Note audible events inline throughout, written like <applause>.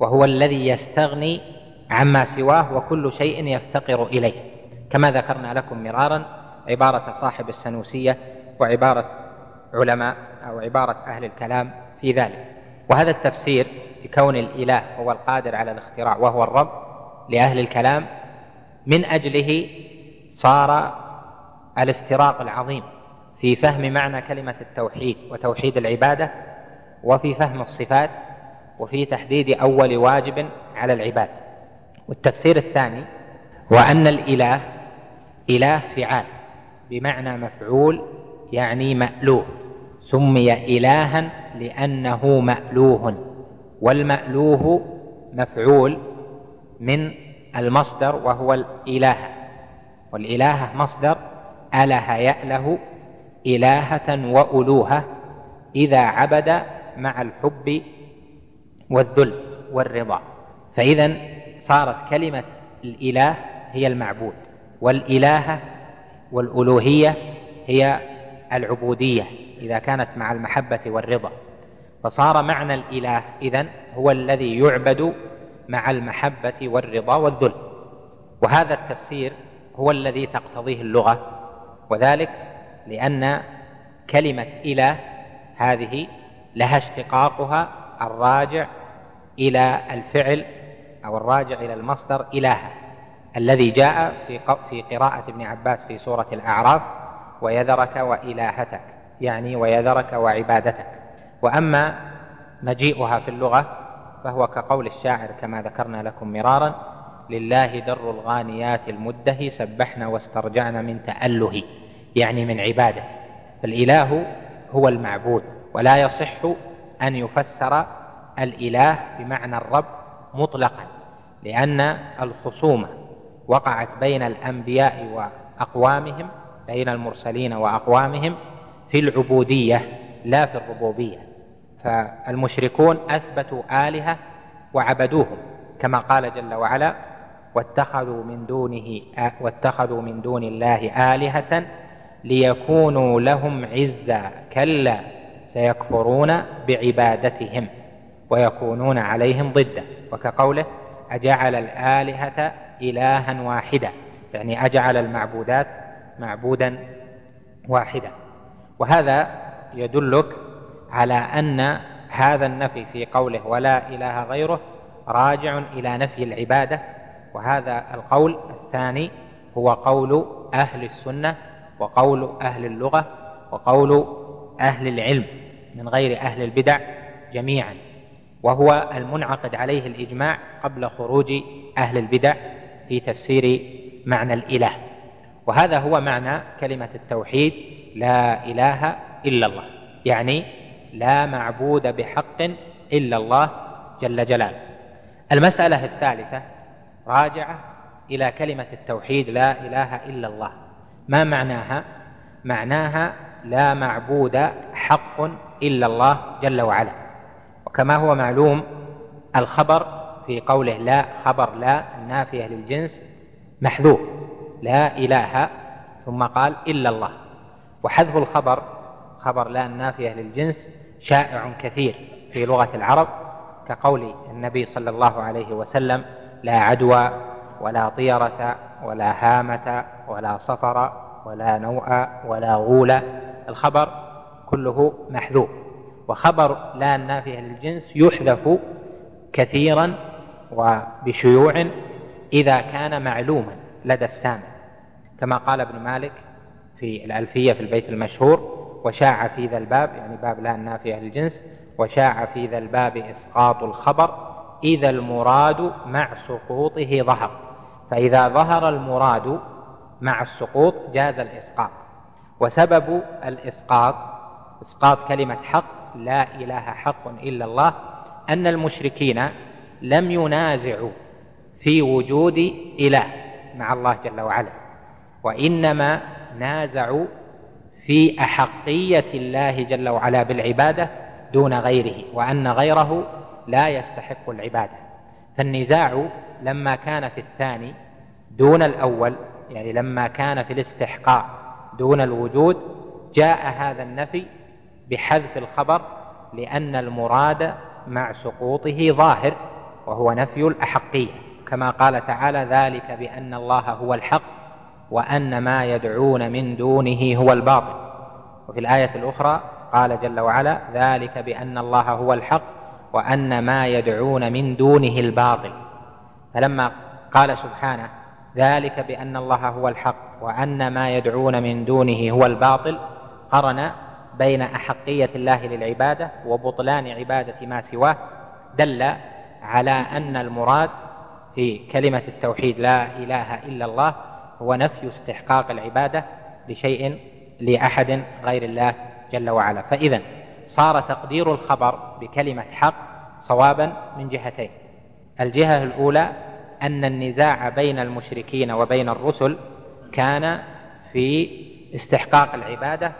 وهو الذي يستغني عما سواه وكل شيء يفتقر إليه. كما ذكرنا لكم مرارا عبارة صاحب السنوسية وعبارة علماء أو عبارة أهل الكلام في ذلك. وهذا التفسير بكون الإله هو القادر على الاختراع وهو الرب لأهل الكلام من أجله صار الافتراق العظيم في فهم معنى كلمة التوحيد وتوحيد العبادة وفي فهم الصفات وفي تحديد أول واجب على العباد. والتفسير الثاني وأن الإله إله فعال بمعنى مفعول يعني مألوه سمي الها لأنه مألوه والمألوه مفعول من المصدر وهو الإله. والالهه مصدر أله يأله إلهة وألوهة إذا عبد مع الحب والذل والرضا. فاذا صارت كلمة الإله هي المعبود والالهه والألوهية هي العبودية إذا كانت مع المحبة والرضا. فصار معنى الإله إذن هو الذي يعبد مع المحبة والرضا والذل. وهذا التفسير هو الذي تقتضيه اللغة وذلك لأن كلمة إله هذه لها اشتقاقها الراجع إلى الفعل أو الراجع إلى المصدر إلها الذي جاء في في قراءة ابن عباس في سورة الأعراف ويذرك وإلهتك يعني ويذرك وعبادتك وأما مجيئها في اللغة فهو كقول الشاعر كما ذكرنا لكم مرارا لله در الغانيات المده سبحنا واسترجعنا من تأله يعني من عباده فالإله هو المعبود ولا يصح أن يفسر الإله بمعنى الرب مطلقا لأن الخصومة وقعت بين الأنبياء وأقوامهم بين المرسلين وأقوامهم في العبودية لا في الربوبية. فالمشركون أثبتوا آلهة وعبدوهم كما قال جل وعلا واتخذوا من دونه واتخذوا من دون الله آلهة ليكونوا لهم عزا كلا سيكفرون بعبادتهم. ويكونون عليهم ضدا. وكقوله أجعل الآلهة الها واحدا يعني أجعل المعبودات معبودا واحدا. وهذا يدلك على أن هذا النفي في قوله ولا إله غيره راجع إلى نفي العبادة. وهذا القول الثاني هو قول أهل السنة وقول أهل اللغة وقول أهل العلم من غير أهل البدع جميعا. وهو المنعقد عليه الإجماع قبل خروج أهل البدع في تفسير معنى الإله. وهذا هو معنى كلمة التوحيد لا إله إلا الله. يعني لا معبود بحق إلا الله جل جلاله. المسألة الثالثة راجعة إلى كلمة التوحيد لا إله إلا الله. ما معناها؟ معناها لا معبود حق إلا الله جل وعلا. وكما هو معلوم الخبر في قوله لا خبر لا النافيه للجنس محذوف لا إله ثم قال إلا الله. وحذف الخبر خبر لا النافيه للجنس شائع كثير في لغة العرب كقول النبي صلى الله عليه وسلم لا عدوى ولا طيرة ولا هامة ولا صفر ولا نوء ولا غول. الخبر كله محذوف. وخبر لا النافية للجنس يحذف كثيرا وبشيوع إذا كان معلوما لدى السامع. كما قال ابن مالك في الألفية في البيت المشهور وشاع في ذا الباب يعني باب لا النافية للجنس وشاع في ذا الباب إسقاط الخبر إذا المراد مع سقوطه ظهر. فإذا ظهر المراد مع السقوط جاز الإسقاط. وسبب الإسقاط إسقاط كلمة حق لا إله حق إلا الله أن المشركين لم ينازعوا في وجود إله مع الله جل وعلا وإنما نازعوا في أحقية الله جل وعلا بالعبادة دون غيره وأن غيره لا يستحق العبادة. فالنزاع لما كان في الثاني دون الأول يعني لما كان في الاستحقاق دون الوجود جاء هذا النفي بحذف الخبر لأن المراد مع سقوطه ظاهر وهو نفي الأحقية. كما قال تعالى ذلك بأن الله هو الحق وأن ما يدعون من دونه هو الباطل. وفي الآية الأخرى قال جل وعلا ذلك بأن الله هو الحق وأن ما يدعون من دونه الباطل. فلما قال سبحانه ذلك بأن الله هو الحق وأن ما يدعون من دونه هو الباطل قرن بين أحقية الله للعبادة وبطلان عبادة ما سواه دل على أن المراد في كلمة التوحيد لا إله إلا الله هو نفي استحقاق العبادة لشيء لأحد غير الله جل وعلا. فإذا صار تقدير الخبر بكلمة حق صوابا من جهتين. الجهة الأولى أن النزاع بين المشركين وبين الرسل كان في استحقاق العبادة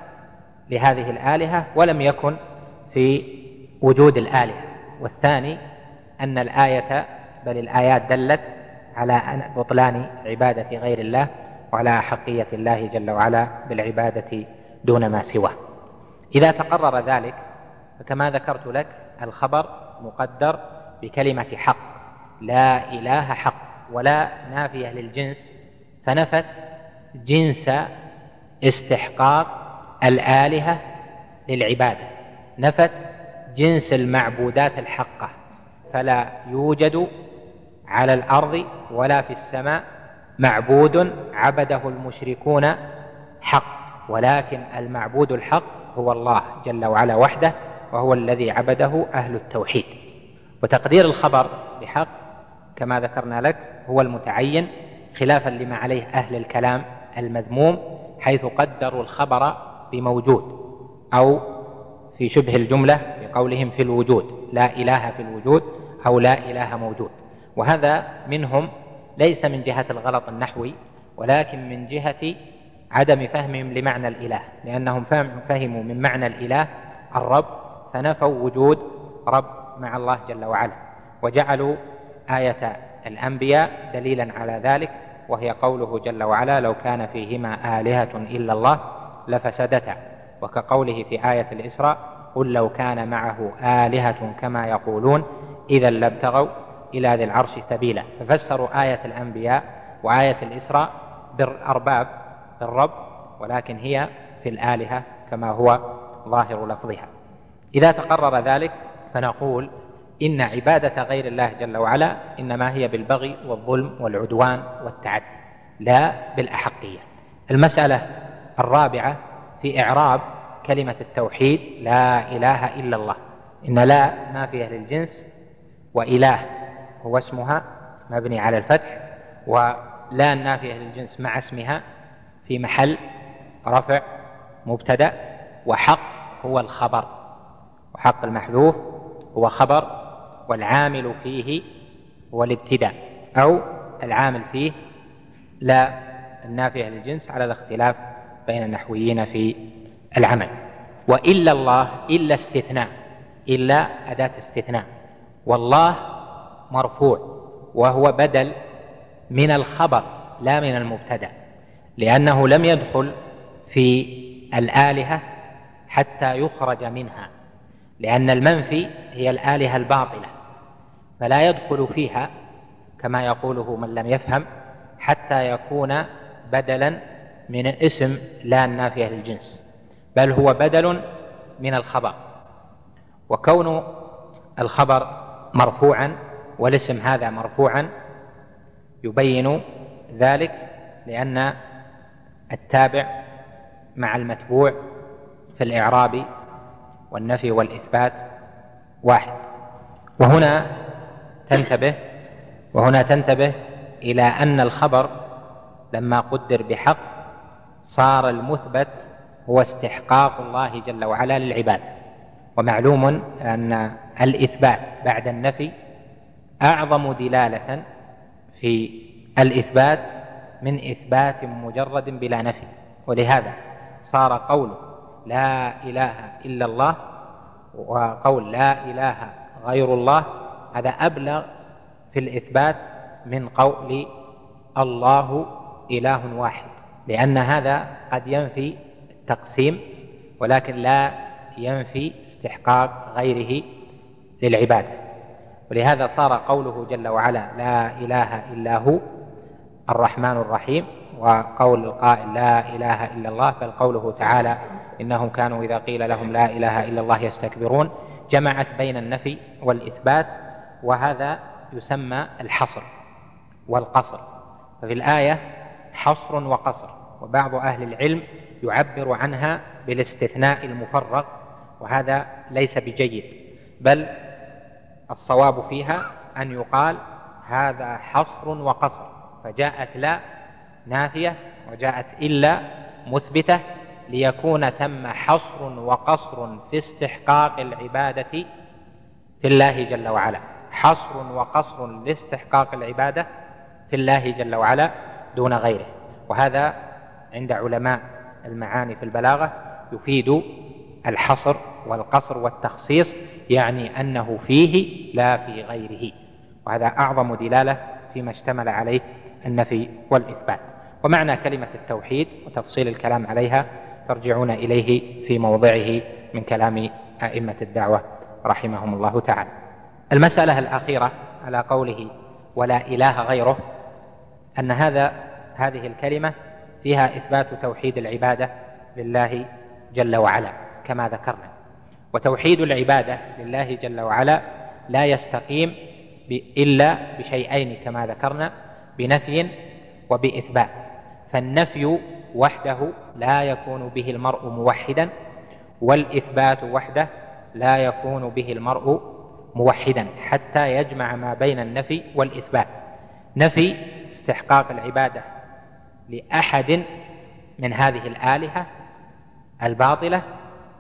لهذه الآلهة ولم يكن في وجود الآلهة. والثاني أن الآية بل الآيات دلت على بطلان عبادة غير الله وعلى أحقية الله جل وعلا بالعبادة دون ما سواه. إذا تقرر ذلك فكما ذكرت لك الخبر مقدر بكلمة حق. لا إله حق ولا نافية للجنس. فنفت جنس استحقاق الآلهة للعبادة. نفت جنس المعبودات الحقة فلا يوجد على الأرض ولا في السماء معبود عبده المشركون حق ولكن المعبود الحق هو الله جل وعلا وحده وهو الذي عبده أهل التوحيد. وتقدير الخبر بحق كما ذكرنا لك هو المتعين خلافا لما عليه أهل الكلام المذموم حيث قدروا الخبر بموجود أو في شبه الجملة بقولهم في الوجود لا إله في الوجود أو لا إله موجود. وهذا منهم ليس من جهة الغلط النحوي ولكن من جهة عدم فهمهم لمعنى الإله لأنهم فهموا من معنى الإله الرب فنفوا وجود رب مع الله جل وعلا. وجعلوا آية الأنبياء دليلا على ذلك وهي قوله جل وعلا لو كان فيهما آلهة إلا الله لفسدتا وكقوله في آية الإسراء قل لو كان معه آلهة كما يقولون إذا لابتغوا إلى ذي العرش سبيلا. ففسروا آية الأنبياء وآية الإسراء بالأرباب بالرب ولكن هي في الآلهة كما هو ظاهر لفظها. إذا تقرر ذلك فنقول إن عبادة غير الله جل وعلا إنما هي بالبغي والظلم والعدوان والتعدي لا بالأحقية. المسألة الرابعة في إعراب كلمة التوحيد لا إله إلا الله. إن لا نافية للجنس وإله هو اسمها مبني على الفتح ولا النافية للجنس مع اسمها في محل رفع مبتدأ وحق هو الخبر. وحق المحذوف هو خبر والعامل فيه هو الابتداء. أو العامل فيه لا النافية للجنس على الاختلاف بين النحويين في العمل. وإلا الله إلا استثناء إلا أداة استثناء. والله مرفوع وهو بدل من الخبر لا من المبتدأ. لأنه لم يدخل في الآلهة حتى يخرج منها. لأن المنفي هي الآلهة الباطلة فلا يدخل فيها كما يقوله من لم يفهم حتى يكون بدلا من اسم لا النافية للجنس بل هو بدل من الخبر وكون الخبر مرفوعا والاسم هذا مرفوعا يبين ذلك لأن التابع مع المتبوع في الإعراب والنفي والإثبات واحد. وهنا تنتبه وهنا تنتبه إلى أن الخبر لما قدر بحق صار المثبت هو استحقاق الله جل وعلا للعباد. ومعلوم أن الإثبات بعد النفي أعظم دلالة في الإثبات من إثبات مجرد بلا نفي. ولهذا صار قول لا إله إلا الله وقول لا إله غير الله هذا أبلغ في الإثبات من قول الله إله واحد. لأن هذا قد ينفي التقسيم ولكن لا ينفي استحقاق غيره للعبادة. ولهذا صار قوله جل وعلا لا إله إلا هو الرحمن الرحيم وقول القائل لا إله إلا الله بل قوله تعالى إنهم كانوا إذا قيل لهم لا إله إلا الله يستكبرون جمعت بين النفي والإثبات وهذا يسمى الحصر والقصر. ففي الآية حصر وقصر وبعض أهل العلم يعبر عنها بالاستثناء المفرغ وهذا ليس بجيد بل الصواب فيها أن يقال هذا حصر وقصر فجاءت لا نافية وجاءت إلا مثبتة ليكون ثم حصر وقصر في استحقاق العبادة في الله جل وعلا. حصر وقصر لاستحقاق العبادة في الله جل وعلا دون غيره. وهذا عند علماء المعاني في البلاغة يفيد الحصر والقصر والتخصيص يعني أنه فيه لا في غيره. وهذا أعظم دلالة فيما اشتمل عليه النفي والإثبات. ومعنى كلمة التوحيد وتفصيل الكلام عليها ترجعون إليه في موضعه من كلام أئمة الدعوة رحمهم الله تعالى. المسألة الأخيرة على قوله ولا إله غيره أن هذا هذه الكلمة فيها إثبات توحيد العبادة لله جل وعلا كما ذكرنا. وتوحيد العبادة لله جل وعلا لا يستقيم إلا بشيئين كما ذكرنا بنفي وبإثبات. فالنفي وحده لا يكون به المرء موحدا والإثبات وحده لا يكون به المرء موحدا حتى يجمع ما بين النفي والإثبات. نفي استحقاق العبادة لأحد من هذه الآلهة الباطلة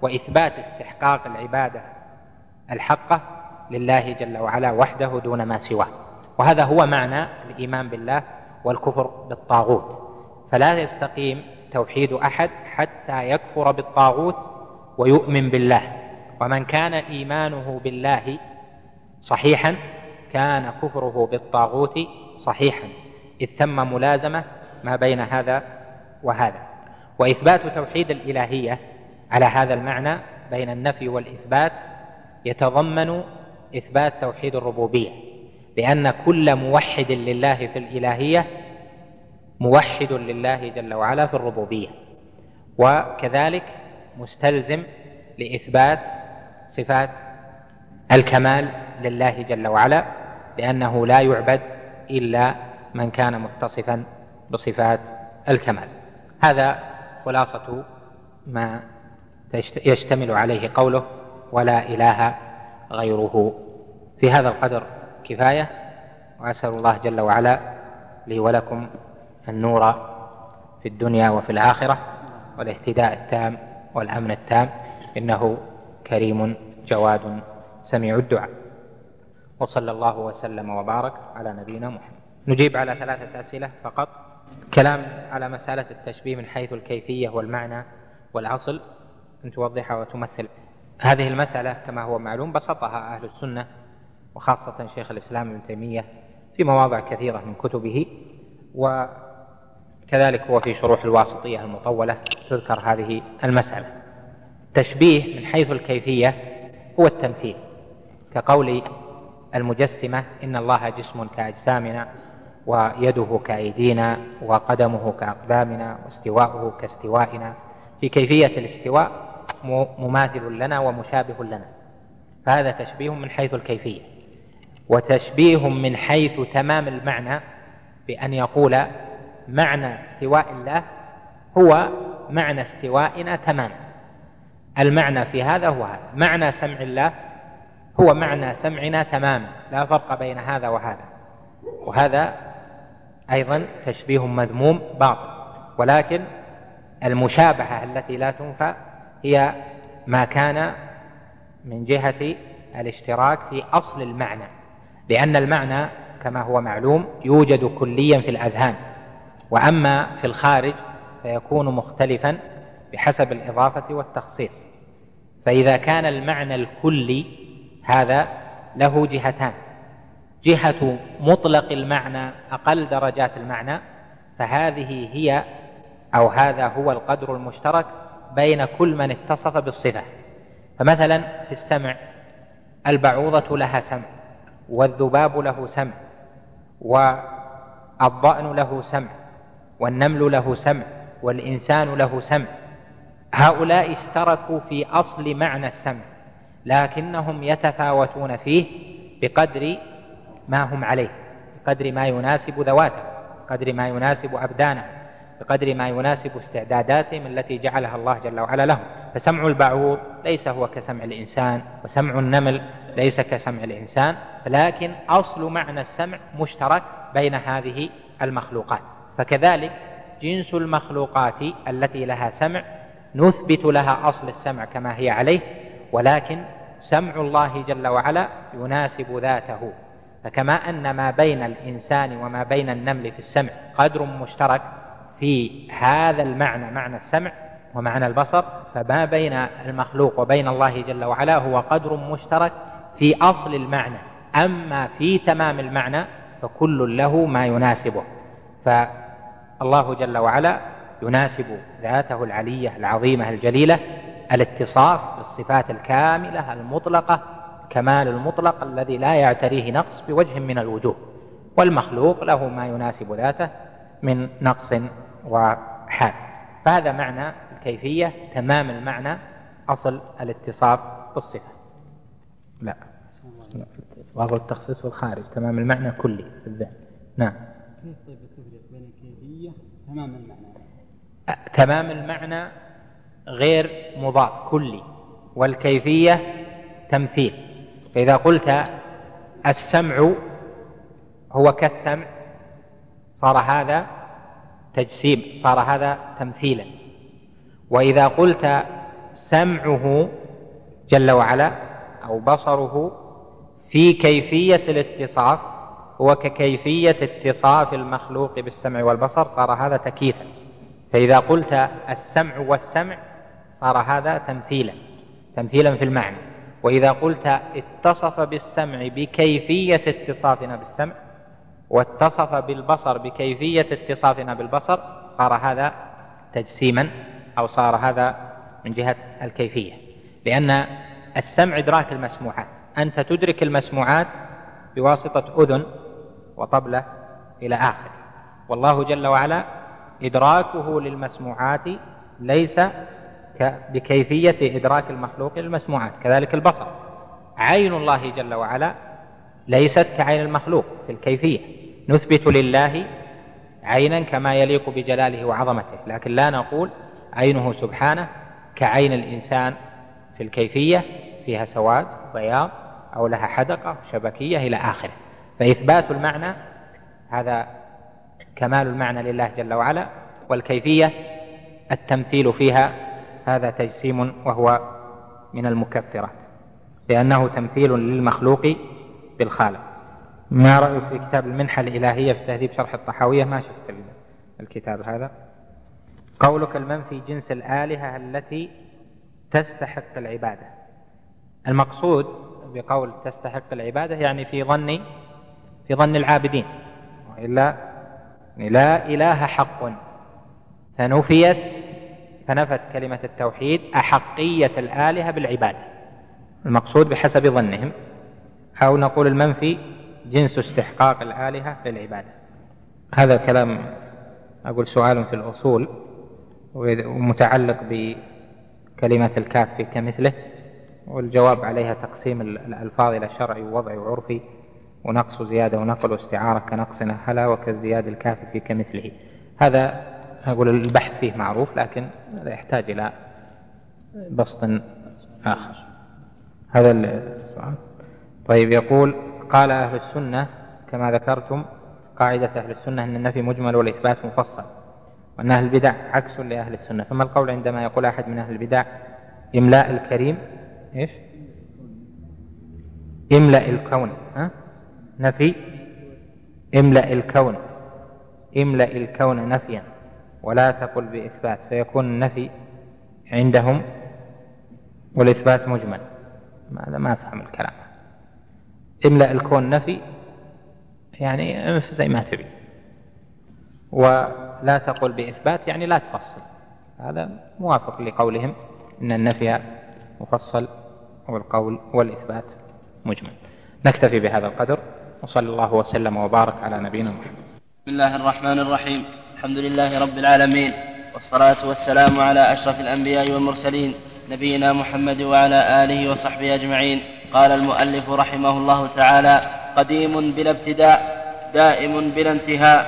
وإثبات استحقاق العبادة الحقة لله جل وعلا وحده دون ما سواه. وهذا هو معنى الإيمان بالله والكفر بالطاغوت. فلا يستقيم توحيد أحد حتى يكفر بالطاغوت ويؤمن بالله. ومن كان إيمانه بالله صحيحا كان كفره بالطاغوت صحيحا. إذ ثم ملازمة ما بين هذا وهذا. وإثبات توحيد الإلهية على هذا المعنى بين النفي والإثبات يتضمن إثبات توحيد الربوبية لأن كل موحد لله في الإلهية موحد لله جل وعلا في الربوبية وكذلك مستلزم لإثبات صفات الكمال لله جل وعلا لأنه لا يعبد إلا من كان متصفا بصفات الكمال. هذا خلاصة ما يشتمل عليه قوله ولا إله غيره. في هذا القدر كفاية وأسأل الله جل وعلا لي ولكم النور في الدنيا وفي الآخرة والاهتداء التام والأمن التام. إنه كريم جواد سميع الدعاء. وصلى الله وسلم وبارك على نبينا محمد. نجيب على ثلاثة أسئلة فقط. كلام على مسألة التشبيه من حيث الكيفية والمعنى والأصل أن توضح وتمثل هذه المسألة كما هو معلوم بسطها أهل السنة وخاصة شيخ الإسلام ابن تيمية في مواضع كثيرة من كتبه وكذلك هو في شروح الواسطية المطولة تذكر هذه المسألة. تشبيه من حيث الكيفية هو التمثيل كقول المجسمة إن الله جسم كأجسامنا ويده كأيدينا وقدمه كأقدامنا واستواؤه كاستوائنا. في كيفية الاستواء مماثل لنا ومشابه لنا. فهذا تشبيه من حيث الكيفية. وتشبيه من حيث تمام المعنى بأن يقول معنى استواء الله هو معنى استوائنا تماما. المعنى في هذا هو هذا. معنى سمع الله هو معنى سمعنا تماما. لا فرق بين هذا وهذا. وهذا أيضا تشبيه مذموم باطل ولكن المشابهة التي لا تنفى هي ما كان من جهة الاشتراك في أصل المعنى لأن المعنى كما هو معلوم يوجد كليا في الأذهان وأما في الخارج فيكون مختلفا بحسب الإضافة والتخصيص. فإذا كان المعنى الكلي هذا له جهتان جهة مطلق المعنى أقل درجات المعنى فهذه هي أو هذا هو القدر المشترك بين كل من اتصف بالصفة. فمثلا في السمع البعوضة لها سمع والذباب له سمع والضأن له سمع والنمل له سمع والإنسان له سمع. هؤلاء اشتركوا في أصل معنى السمع لكنهم يتفاوتون فيه بقدر ما هم عليه بقدر ما يناسب ذواته بقدر ما يناسب أبدانه بقدر ما يناسب استعداداتهم التي جعلها الله جل وعلا لهم فسمع البعوض ليس هو كسمع الإنسان وسمع النمل ليس كسمع الإنسان لكن أصل معنى السمع مشترك بين هذه المخلوقات. فكذلك جنس المخلوقات التي لها سمع نثبت لها أصل السمع كما هي عليه ولكن سمع الله جل وعلا يناسب ذاته. فكما أن ما بين الإنسان وما بين النمل في السمع قدر مشترك في هذا المعنى معنى السمع ومعنى البصر فما بين المخلوق وبين الله جل وعلا هو قدر مشترك في أصل المعنى. أما في تمام المعنى فكل له ما يناسبه. فالله جل وعلا يناسب ذاته العلية العظيمة الجليلة الاتصاف بالصفات الكاملة المطلقة كمال المطلق الذي لا يعتريه نقص بوجه من الوجوه والمخلوق له ما يناسب ذاته من نقص وحال. فهذا معنى الكيفية تمام المعنى أصل الاتصاف بالصفة. لا. وهو التخصيص والخارج تمام المعنى كلي في الذهن. نعم. كيف طيب تفرق بين الكيفية تمام المعنى؟ تمام المعنى غير مضاف كلي. والكيفية تمثيل. فإذا قلت السمع هو كالسمع صار هذا تجسيم صار هذا تمثيلا. وإذا قلت سمعه جل وعلا أو بصره في كيفية الاتصاف هو ككيفية اتصاف المخلوق بالسمع والبصر صار هذا تكييفا. فإذا قلت السمع والسمع صار هذا تمثيلا تمثيلا في المعنى. وإذا قلت اتصف بالسمع بكيفية اتصافنا بالسمع واتصف بالبصر بكيفية اتصافنا بالبصر صار هذا تجسيما أو صار هذا من جهة الكيفية. لأن السمع إدراك المسموعات. أنت تدرك المسموعات بواسطة أذن وطبلة إلى آخر والله جل وعلا إدراكه للمسموعات ليس بكيفية إدراك المخلوق للمسموعات كذلك البصر. عين الله جل وعلا ليست كعين المخلوق في الكيفية. نثبت لله عينا كما يليق بجلاله وعظمته. لكن لا نقول عينه سبحانه كعين الإنسان في الكيفية فيها سواد بياض أو لها حدقة شبكية إلى آخره. فإثبات المعنى هذا كمال المعنى لله جل وعلا والكيفية التمثيل فيها هذا تجسيم وهو من المكفرات لأنه تمثيل للمخلوق بالخالق. ما رأيك في كتاب المنحة الإلهية في تهذيب شرح الطحاوية؟ ما شفت الكتاب هذا. قولك المنفي جنس الآلهة التي تستحق العبادة. المقصود بقول تستحق العبادة يعني في ظن في ظن العابدين. وإلا لا إله حق. فنفيت فنفت كلمة التوحيد أحقية الآلهة بالعبادة المقصود بحسب ظنهم أو نقول المنفي جنس استحقاق الآلهة للعبادة هذا كلام أقول سؤال في الأصول ومتعلق بكلمة الكاف في كمثله والجواب عليها تقسيم الألفاظ إلى شرعي ووضعي وعرفي ونقص زيادة ونقل واستعارة كنقص نهلا وكازدياد الكاف في كمثله. هذا أقول البحث فيه معروف لكن هذا يحتاج إلى بسط آخر. هذا السؤال. طيب يقول قال أهل السنة كما ذكرتم قاعدة أهل السنة أن النفي مجمل والإثبات مفصل وأن أهل البدع عكس لأهل السنة. فما القول عندما يقول أحد من أهل البدع إملاء الكريم؟ إيش؟ املأ الكون ها؟ نفي املأ الكون. املأ الكون نفيا. ولا تقل بإثبات فيكون النفي عندهم والإثبات مجمل. ماذا ما أفهم الكلام. املأ الكون نفي يعني زي ما تبي. ولا تقل بإثبات يعني لا تفصل. هذا موافق لقولهم إن النفي مفصل والقول والإثبات مجمل. نكتفي بهذا القدر وصلى الله وسلم وبارك على نبينا محمد. بسم الله الرحمن الرحيم. الحمد لله رب العالمين والصلاة والسلام على أشرف الأنبياء والمرسلين نبينا محمد وعلى آله وصحبه أجمعين. قال المؤلف رحمه الله تعالى قديم بلا ابتداء دائم بلا انتهاء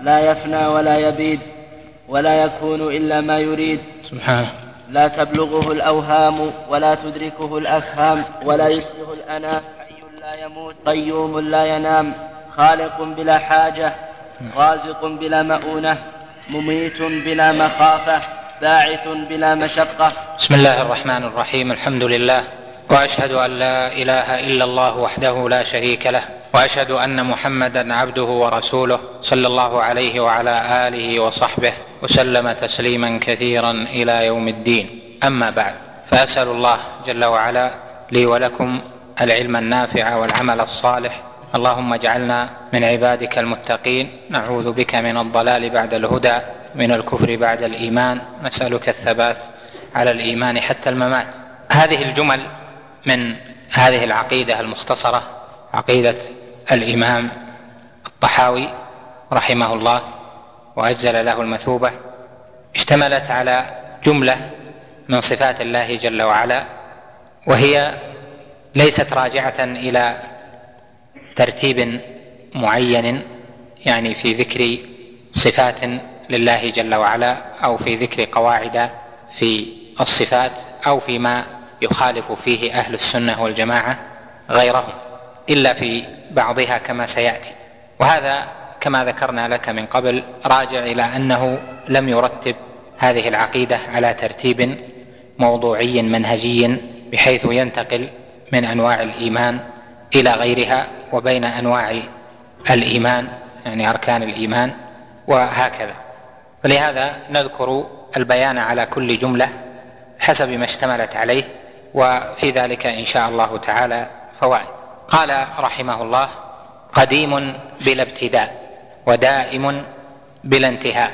لا يفنى ولا يبيد ولا يكون إلا ما يريد. سبحانه لا تبلغه الأوهام ولا تدركه الأفهام ولا يشبه الأنام حي لا يموت قيوم لا ينام خالق بلا حاجة. رازق بلا مؤونة مميت بلا مخافة باعث بلا مشقة. بسم الله الرحمن الرحيم الحمد لله وأشهد أن لا إله إلا الله وحده لا شريك له وأشهد أن محمدا عبده ورسوله صلى الله عليه وعلى آله وصحبه وسلم تسليما كثيرا إلى يوم الدين. أما بعد فأسأل الله جل وعلا لي ولكم العلم النافع والعمل الصالح اللهم اجعلنا من عبادك المتقين. نعوذ بك من الضلال بعد الهدى من الكفر بعد الإيمان. نسألك الثبات على الإيمان حتى الممات. هذه الجمل من هذه العقيدة المختصرة عقيدة الإمام الطحاوي رحمه الله وأجزل له المثوبة. اشتملت على جملة من صفات الله جل وعلا وهي ليست راجعة إلى ترتيب معين يعني في ذكر صفات لله جل وعلا أو في ذكر قواعد في الصفات أو فيما يخالف فيه أهل السنة والجماعة غيرهم إلا في بعضها كما سيأتي. وهذا كما ذكرنا لك من قبل راجع إلى أنه لم يرتب هذه العقيدة على ترتيب موضوعي منهجي بحيث ينتقل من أنواع الإيمان إلى غيرها وبين أنواع الإيمان يعني أركان الإيمان وهكذا. ولهذا نذكر البيان على كل جملة حسب ما اشتملت عليه وفي ذلك إن شاء الله تعالى فوائد. قال رحمه الله قديم بلا ابتداء ودائم بلا انتهاء.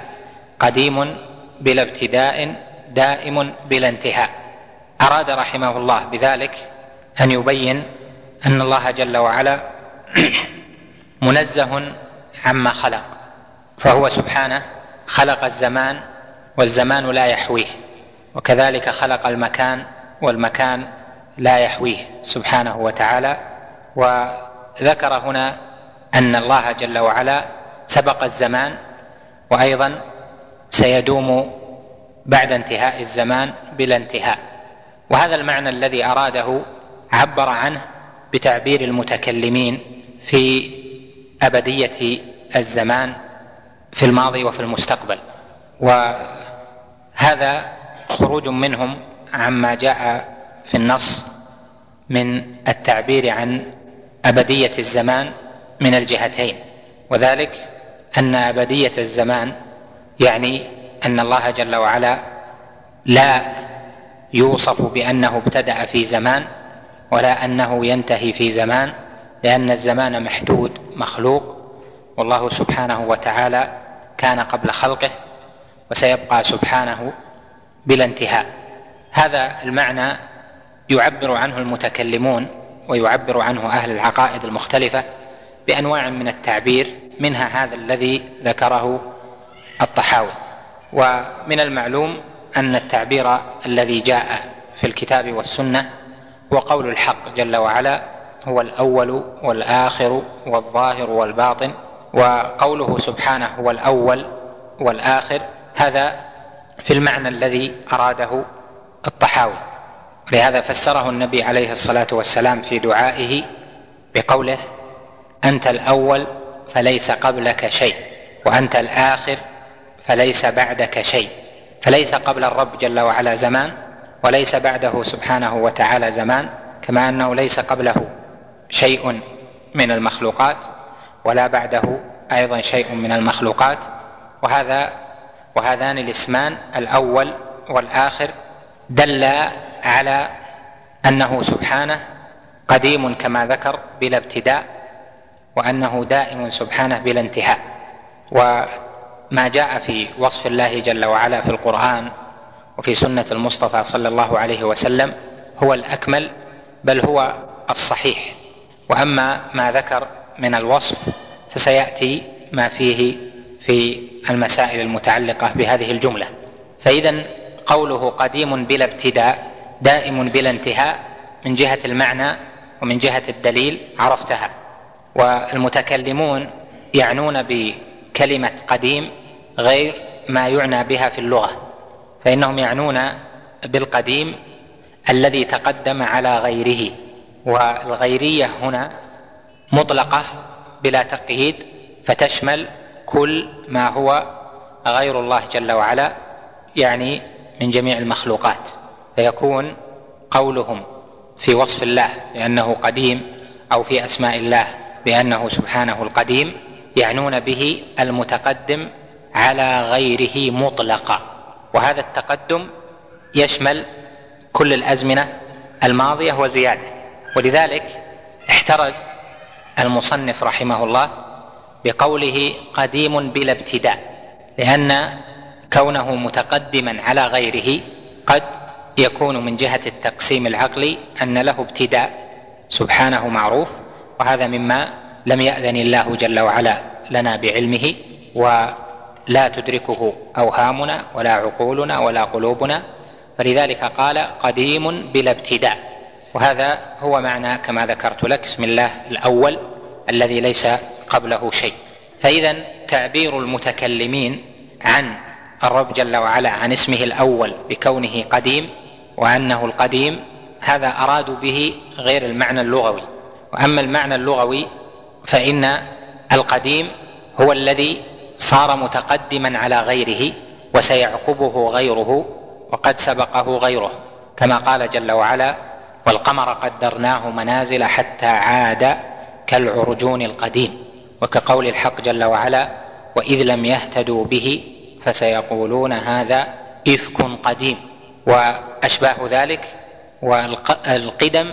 قديم بلا ابتداء دائم بلا انتهاء. أراد رحمه الله بذلك أن يبين أن الله جل وعلا منزه عما خلق فهو سبحانه خلق الزمان والزمان لا يحويه وكذلك خلق المكان والمكان لا يحويه سبحانه وتعالى وذكر هنا أن الله جل وعلا سبق الزمان وأيضا سيدوم بعد انتهاء الزمان بلا انتهاء وهذا المعنى الذي أراده عبر عنه بتعبير المتكلمين في أبدية الزمان في الماضي وفي المستقبل. وهذا خروج منهم عما جاء في النص من التعبير عن أبدية الزمان من الجهتين وذلك أن أبدية الزمان يعني أن الله جل وعلا لا يوصف بأنه ابتدأ في زمان ولا أنه ينتهي في زمان لأن الزمان محدود مخلوق. والله سبحانه وتعالى كان قبل خلقه وسيبقى سبحانه بلا انتهاء. هذا المعنى يعبر عنه المتكلمون ويعبر عنه أهل العقائد المختلفة بأنواع من التعبير منها هذا الذي ذكره الطحاوي. ومن المعلوم أن التعبير الذي جاء في الكتاب والسنة هو قول الحق جل وعلا هو الأول والآخر والظاهر والباطن وقوله سبحانه هو الأول والآخر هذا في المعنى الذي أراده الطحاوي. لهذا فسره النبي عليه الصلاة والسلام في دعائه بقوله أنت الأول فليس قبلك شيء وأنت الآخر فليس بعدك شيء فليس قبل الرب جل وعلا زمان وليس بعده سبحانه وتعالى زمان كما أنه ليس قبله شيء من المخلوقات ولا بعده أيضا شيء من المخلوقات. وهذا وهذان الاسمان الأول والآخر دلا على أنه سبحانه قديم كما ذكر بلا ابتداء وأنه دائم سبحانه بلا انتهاء. وما جاء في وصف الله جل وعلا في القرآن وفي سنة المصطفى صلى الله عليه وسلم هو الأكمل بل هو الصحيح. وأما ما ذكر من الوصف فسيأتي ما فيه في المسائل المتعلقة بهذه الجملة. فإذا قوله قديم بلا ابتداء دائم بلا انتهاء من جهة المعنى ومن جهة الدليل عرفتها. والمتكلمون يعنون بكلمة قديم غير ما يعنى بها في اللغة. فإنهم يعنون بالقديم الذي تقدم على غيره والغيرية هنا مطلقة بلا تقييد فتشمل كل ما هو غير الله جل وعلا يعني من جميع المخلوقات. فيكون قولهم في وصف الله بأنه قديم أو في أسماء الله بأنه سبحانه القديم يعنون به المتقدم على غيره مطلقا. وهذا التقدم يشمل كل الأزمنة الماضية وزيادة. ولذلك احترز المصنف رحمه الله بقوله قديم بلا ابتداء لأن كونه متقدما على غيره قد يكون من جهة التقسيم العقلي أن له ابتداء سبحانه معروف وهذا مما لم يأذن الله جل وعلا لنا بعلمه ولا تدركه أوهامنا ولا عقولنا ولا قلوبنا فلذلك قال قديم بلا ابتداء. وهذا هو معنى كما ذكرت لك اسم الله الأول الذي ليس قبله شيء. فإذا تعبير المتكلمين عن الرب جل وعلا عن اسمه الأول بكونه قديم وأنه القديم هذا أرادوا به غير المعنى اللغوي. وأما المعنى اللغوي فإن القديم هو الذي صار متقدما على غيره وسيعقبه غيره وقد سبقه غيره كما قال جل وعلا والقمر قدرناه منازل حتى عاد كالعرجون القديم وكقول الحق جل وعلا وإذ لم يهتدوا به فسيقولون هذا إفك قديم وأشباه ذلك والقدم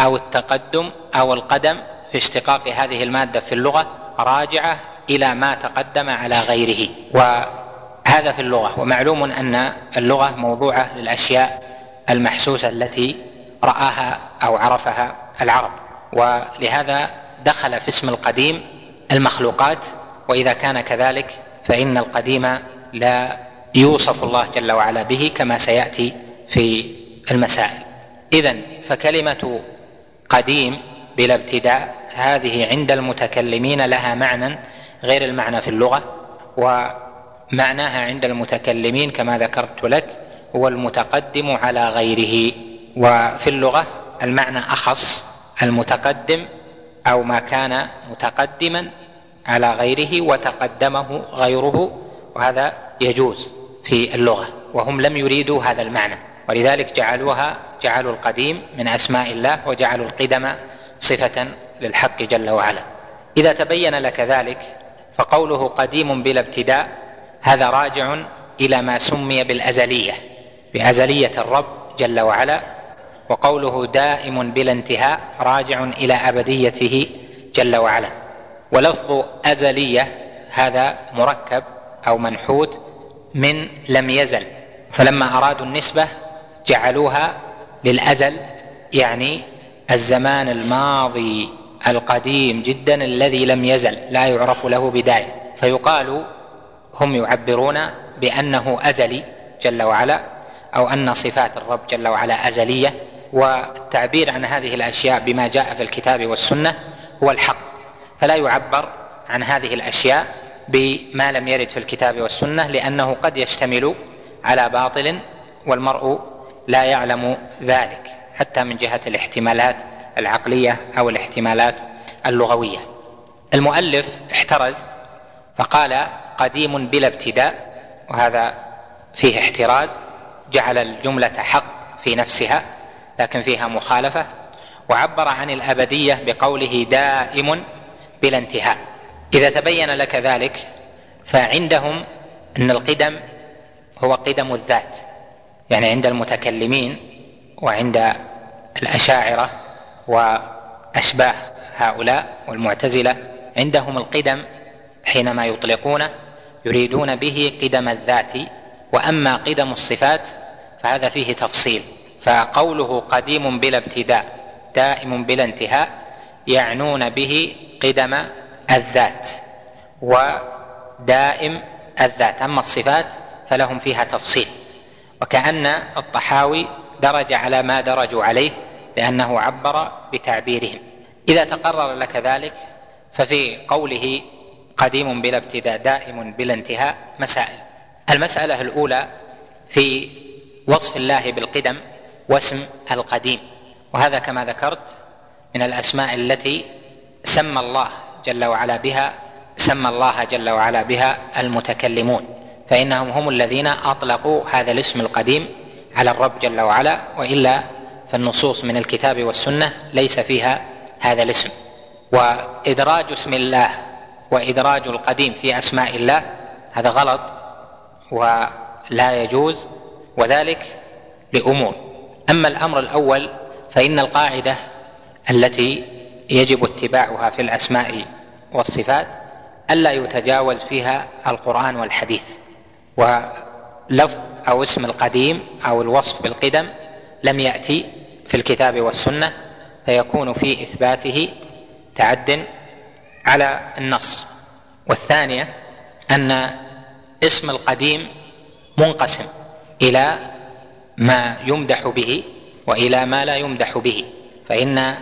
أو التقدم أو القدم في اشتقاق هذه المادة في اللغة راجعة إلى ما تقدم على غيره. وهذا في اللغة. ومعلوم أن اللغة موضوعة للأشياء المحسوسة التي رآها أو عرفها العرب. ولهذا دخل في اسم القديم المخلوقات. وإذا كان كذلك فإن القديم لا يوصف الله جل وعلا به كما سيأتي في المسائل. اذا فكلمة قديم بلا ابتداء هذه عند المتكلمين لها معنى غير المعنى في اللغة ومعناها عند المتكلمين كما ذكرت لك هو المتقدم على غيره. وفي اللغة المعنى أخص المتقدم أو ما كان متقدما على غيره وتقدمه غيره وهذا يجوز في اللغة وهم لم يريدوا هذا المعنى. ولذلك جعلوها جعلوا القديم من أسماء الله وجعلوا القدم صفة للحق جل وعلا. إذا تبين لك ذلك فقوله قديم بلا ابتداء هذا راجع إلى ما سمي بالأزلية بأزلية الرب جل وعلا وقوله دائم بلا انتهاء راجع إلى أبديته جل وعلا. ولفظ أزلية هذا مركب أو منحوت من لم يزل فلما أرادوا النسبة جعلوها للأزل يعني الزمان الماضي. القديم جدا الذي لم يزل لا يعرف له بداية. فيقال هم يعبرون بأنه أزلي جل وعلا أو أن صفات الرب جل وعلا أزلية. والتعبير عن هذه الأشياء بما جاء في الكتاب والسنة هو الحق. فلا يعبر عن هذه الأشياء بما لم يرد في الكتاب والسنة لأنه قد يشتمل على باطل والمرء لا يعلم ذلك حتى من جهة الاحتمالات العقلية أو الاحتمالات اللغوية. المؤلف احترز فقال قديم بلا ابتداء وهذا فيه احتراز جعل الجملة حق في نفسها لكن فيها مخالفة وعبر عن الأبدية بقوله دائم بلا انتهاء. إذا تبين لك ذلك فعندهم أن القدم هو قدم الذات يعني عند المتكلمين وعند الأشاعرة وأشباه هؤلاء والمعتزلة عندهم القدم حينما يطلقونه يريدون به قدم الذات وأما قدم الصفات فهذا فيه تفصيل. فقوله قديم بلا ابتداء دائم بلا انتهاء يعنون به قدم الذات ودائم الذات. أما الصفات فلهم فيها تفصيل. وكأن الطحاوي درج على ما درجوا عليه لأنه عبر بتعبيرهم. إذا تقرر لك ذلك ففي قوله قديم بلا ابتداء دائم بلا انتهاء مسائل. المسألة الأولى في وصف الله بالقدم واسم القديم. وهذا كما ذكرت من الأسماء التي سمى الله جل وعلا بها سمى الله جل وعلا بها المتكلمون. فإنهم هم الذين أطلقوا هذا الاسم القديم على الرب جل وعلا وإلا فالنصوص من الكتاب والسنة ليس فيها هذا الاسم. وإدراج اسم الله وإدراج القديم في أسماء الله هذا غلط ولا يجوز وذلك لأمور. أما الأمر الأول فإن القاعدة التي يجب اتباعها في الأسماء والصفات ألا يتجاوز فيها القرآن والحديث. ولفظ أو اسم القديم أو الوصف بالقدم لم يأتي في الكتاب والسنة فيكون في إثباته تعد على النص. والثانية أن اسم القديم منقسم إلى ما يمدح به وإلى ما لا يمدح به فإن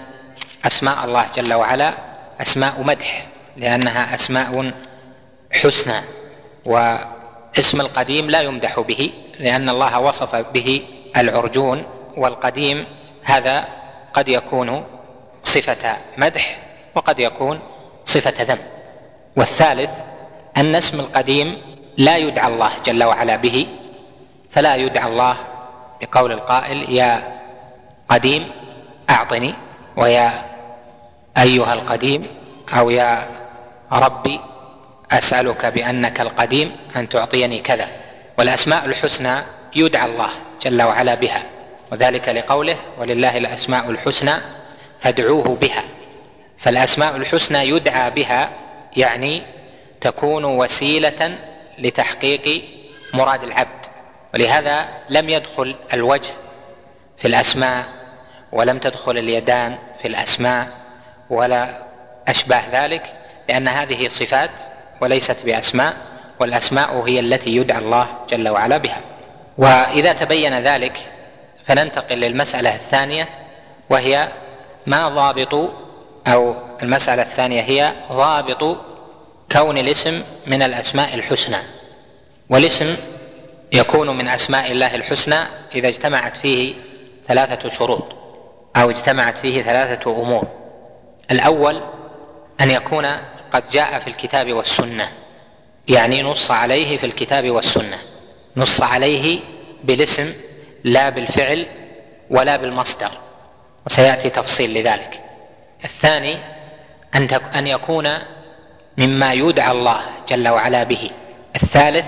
أسماء الله جل وعلا أسماء مدح لأنها أسماء حسنى و اسم القديم لا يمدح به لأن الله وصف به العرجون والقديم هذا قد يكون صفة مدح وقد يكون صفة ذم. والثالث أن اسم القديم لا يدعى الله جل وعلا به فلا يدعى الله بقول القائل يا قديم أعطني ويا أيها القديم أو يا ربي أسألك بأنك القديم أن تعطيني كذا. والأسماء الحسنى يدعى الله جل وعلا بها. وذلك لقوله ولله الأسماء الحسنى فادعوه بها. فالأسماء الحسنى يدعى بها يعني تكون وسيلة لتحقيق مراد العبد. ولهذا لم يدخل الوجه في الأسماء ولم تدخل اليدان في الأسماء ولا أشباه ذلك لأن هذه صفات وليست بأسماء والأسماء هي التي يدعى الله جل وعلا بها. وإذا تبين ذلك فننتقل للمسألة الثانية وهي ما ضابط أو المسألة الثانية هي ضابط كون الاسم من الأسماء الحسنى. والاسم يكون من أسماء الله الحسنى إذا اجتمعت فيه ثلاثة شروط أو اجتمعت فيه ثلاثة أمور. الأول أن يكون قد جاء في الكتاب والسنة يعني نص عليه في الكتاب والسنة نص عليه بالاسم لا بالفعل ولا بالمصدر وسيأتي تفصيل لذلك. الثاني أن أن يكون مما يدعى الله جل وعلا به. الثالث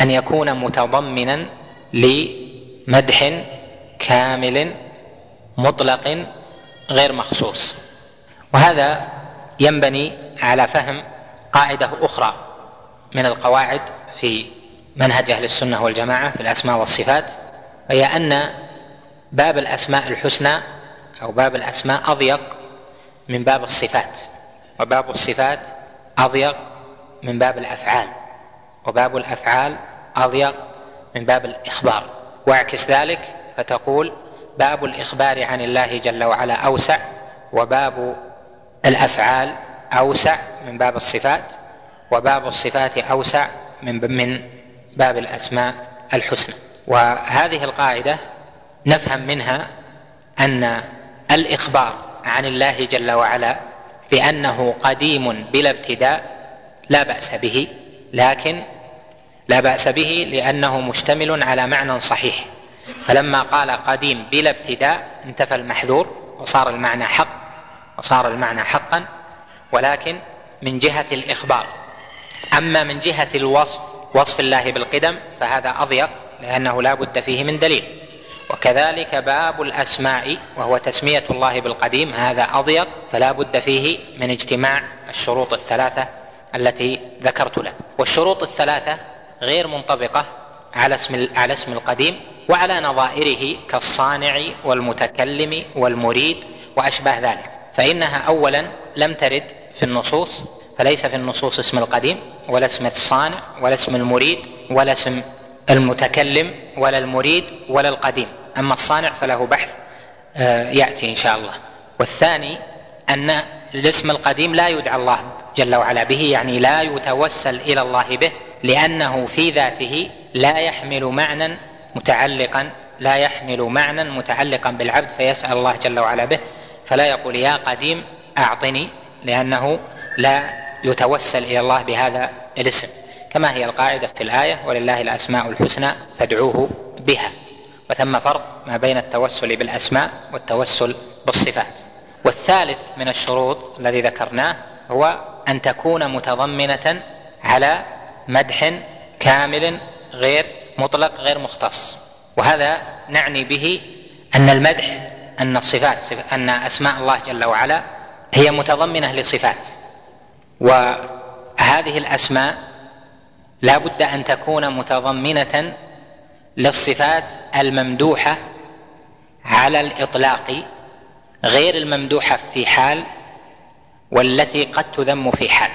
أن يكون متضمنا لمدح كامل مطلق غير مخصوص. وهذا ينبني على فهم قاعدة أخرى من القواعد في منهج أهل السنة والجماعة في الأسماء والصفات. وهي أن باب الأسماء الحسنى أو باب الأسماء أضيق من باب الصفات وباب الصفات أضيق من باب الأفعال وباب الأفعال أضيق من باب الإخبار. واعكس ذلك فتقول باب الإخبار عن الله جل وعلا أوسع وباب الأفعال أوسع من باب الصفات وباب الصفات أوسع من من باب الأسماء الحسنى. وهذه القاعدة نفهم منها أن الإخبار عن الله جل وعلا بأنه قديم بلا ابتداء لا بأس به لكن لا بأس به لأنه مشتمل على معنى صحيح. فلما قال قديم بلا ابتداء انتفى المحذور وصار المعنى حق وصار المعنى حقا ولكن من جهة الإخبار. أما من جهة الوصف وصف الله بالقدم فهذا أضيق لأنه لا بد فيه من دليل. وكذلك باب الأسماء وهو تسمية الله بالقديم هذا أضيق فلا بد فيه من اجتماع الشروط الثلاثة التي ذكرت لك. والشروط الثلاثة غير منطبقة على اسم على اسم القديم وعلى نظائره كالصانع والمتكلم والمريد وأشباه ذلك. فإنها اولا لم ترد في النصوص فليس في النصوص اسم القديم ولا اسم الصانع ولا اسم المريد ولا اسم المتكلم ولا المريد ولا القديم. أما الصانع فله بحث آه، يأتي إن شاء الله. والثاني أن الاسم القديم لا يدعى الله جل وعلا به يعني لا يتوسل إلى الله به لأنه في ذاته لا يحمل معنى متعلقا لا يحمل معنى متعلقا بالعبد فيسأل الله جل وعلا به. فلا يقول يا قديم أعطني لأنه لا يتوسل إلى الله بهذا الاسم. كما هي القاعدة في الآية ولله الأسماء الحسنى فادعوه بها. وثم فرق ما بين التوسل بالأسماء والتوسل بالصفات. والثالث من الشروط الذي ذكرناه هو أن تكون متضمنة على مدح كامل غير مطلق غير مختص. وهذا نعني به أن المدح أن الصفات أن أسماء الله جل وعلا هي متضمنة لصفات. وهذه الأسماء لا بد أن تكون متضمنة للصفات الممدوحة على الإطلاق غير الممدوحة في حال والتي قد تذم في حال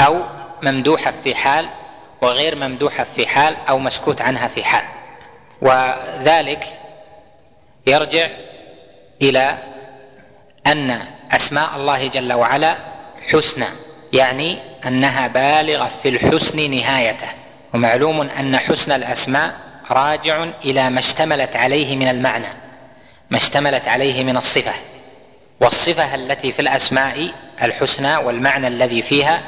أو ممدوحة في حال وغير ممدوحة في حال أو مسكوت عنها في حال. وذلك يرجع إلى أن أسماء الله جل وعلا حسنى يعني أنها بالغة في الحسن نهايته ومعلوم أن حسن الأسماء راجع إلى ما اشتملت عليه من المعنى ما اشتملت عليه من الصفة والصفة التي في الأسماء الحسنى والمعنى الذي فيها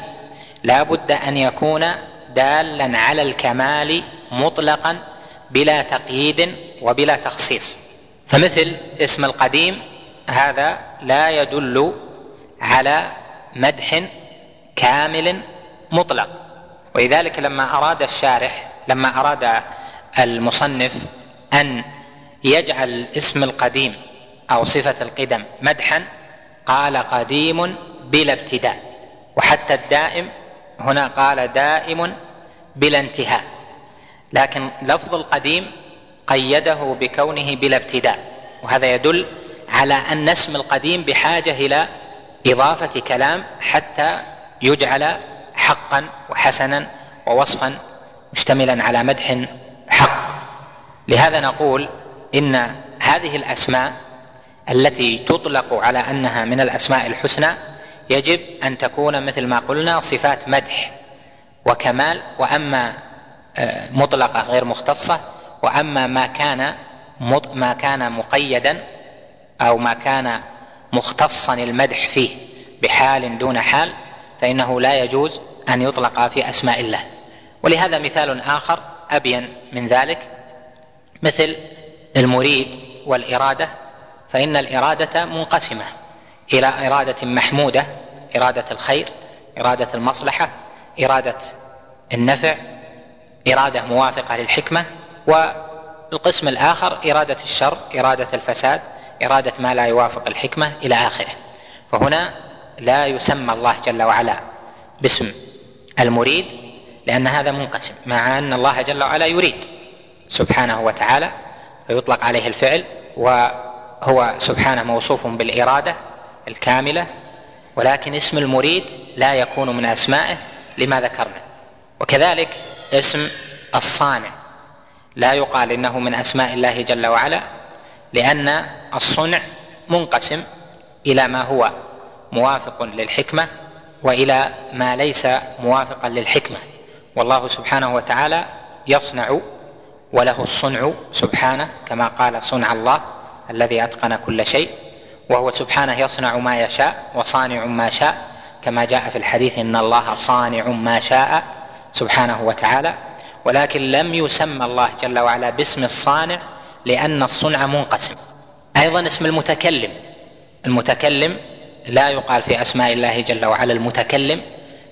لا بد أن يكون دالا على الكمال مطلقا بلا تقييد وبلا تخصيص. فمثل اسم القديم هذا لا يدل على مدح كامل مطلق. ولذلك لما أراد الشارح لما أراد المصنف أن يجعل اسم القديم أو صفة القدم مدحا قال قديم بلا ابتداء. وحتى الدائم هنا قال دائم بلا انتهاء. لكن لفظ القديم قيده بكونه بلا ابتداء. وهذا يدل على أن اسم القديم بحاجة إلى إضافة كلام حتى يجعل حقا وحسنا ووصفا مشتملا على مدح حق. لهذا نقول إن هذه الأسماء التي تطلق على أنها من الأسماء الحسنى يجب أن تكون مثل ما قلنا صفات مدح وكمال. وأما آه، مطلقة غير مختصة وأما ما كان ما كان مقيدا أو ما كان مختصا المدح فيه بحال دون حال فإنه لا يجوز أن يطلق في أسماء الله. ولهذا مثال آخر أبين من ذلك مثل المريد والإرادة فإن الإرادة منقسمة إلى إرادة محمودة إرادة الخير إرادة المصلحة إرادة النفع إرادة موافقة للحكمة والقسم الآخر إرادة الشر إرادة الفساد إرادة ما لا يوافق الحكمة إلى آخره. فهنا لا يسمى الله جل وعلا باسم المريد لأن هذا منقسم مع أن الله جل وعلا يريد سبحانه وتعالى فيطلق عليه الفعل وهو سبحانه موصوف بالإرادة الكاملة ولكن اسم المريد لا يكون من أسمائه لما ذكرنا. وكذلك اسم الصانع لا يقال إنه من أسماء الله جل وعلا لأن الصنع منقسم إلى ما هو موافق للحكمة وإلى ما ليس موافقا للحكمة. والله سبحانه وتعالى يصنع وله الصنع سبحانه كما قال صنع الله الذي أتقن كل شيء وهو سبحانه يصنع ما يشاء وصانع ما شاء. كما جاء في الحديث إن الله صانع ما شاء سبحانه وتعالى. ولكن لم يسمى الله جل وعلا باسم الصانع لأن الصنع منقسم. أيضا اسم المتكلم. المتكلم لا يقال في أسماء الله جل وعلا المتكلم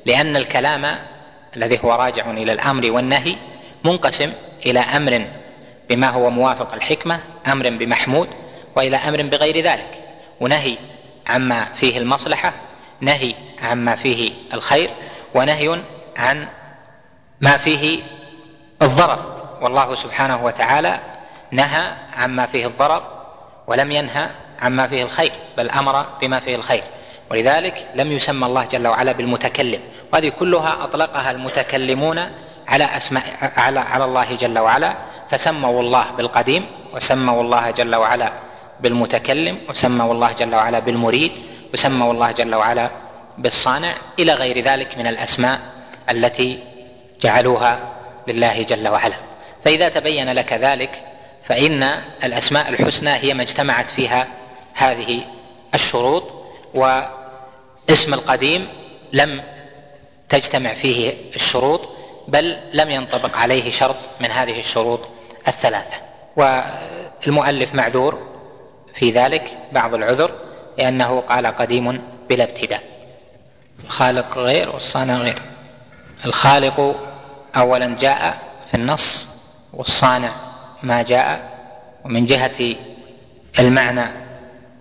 لأن الكلام الذي هو راجع إلى الأمر والنهي منقسم إلى أمر بما هو موافق الحكمة أمر بمحمود وإلى أمر بغير ذلك. ونهي عما فيه المصلحة نهي عما فيه الخير ونهي عن ما فيه الضرر. والله سبحانه وتعالى نهى عما فيه الضرر ولم ينهى عما فيه الخير بل أمر بما فيه الخير. ولذلك لم يسمى الله جل وعلا بالمتكلم وهذه كلها أطلقها المتكلمون على أسماء على على الله جل وعلا فسموا الله بالقديم وسموا الله جل وعلا بالمتكلم وسموا الله جل وعلا بالمريد وسموا الله جل وعلا بالصانع إلى غير ذلك من الأسماء التي جعلوها لله جل وعلا. فإذا تبين لك ذلك فإن الأسماء الحسنى هي ما اجتمعت فيها هذه الشروط واسم القديم لم تجتمع فيه الشروط بل لم ينطبق عليه شرط من هذه الشروط الثلاثة. والمؤلف معذور في ذلك بعض العذر لأنه قال قديم بلا ابتداء. الخالق غير والصانع غير. الخالق اولا جاء في النص والصانع ما جاء ومن جهة المعنى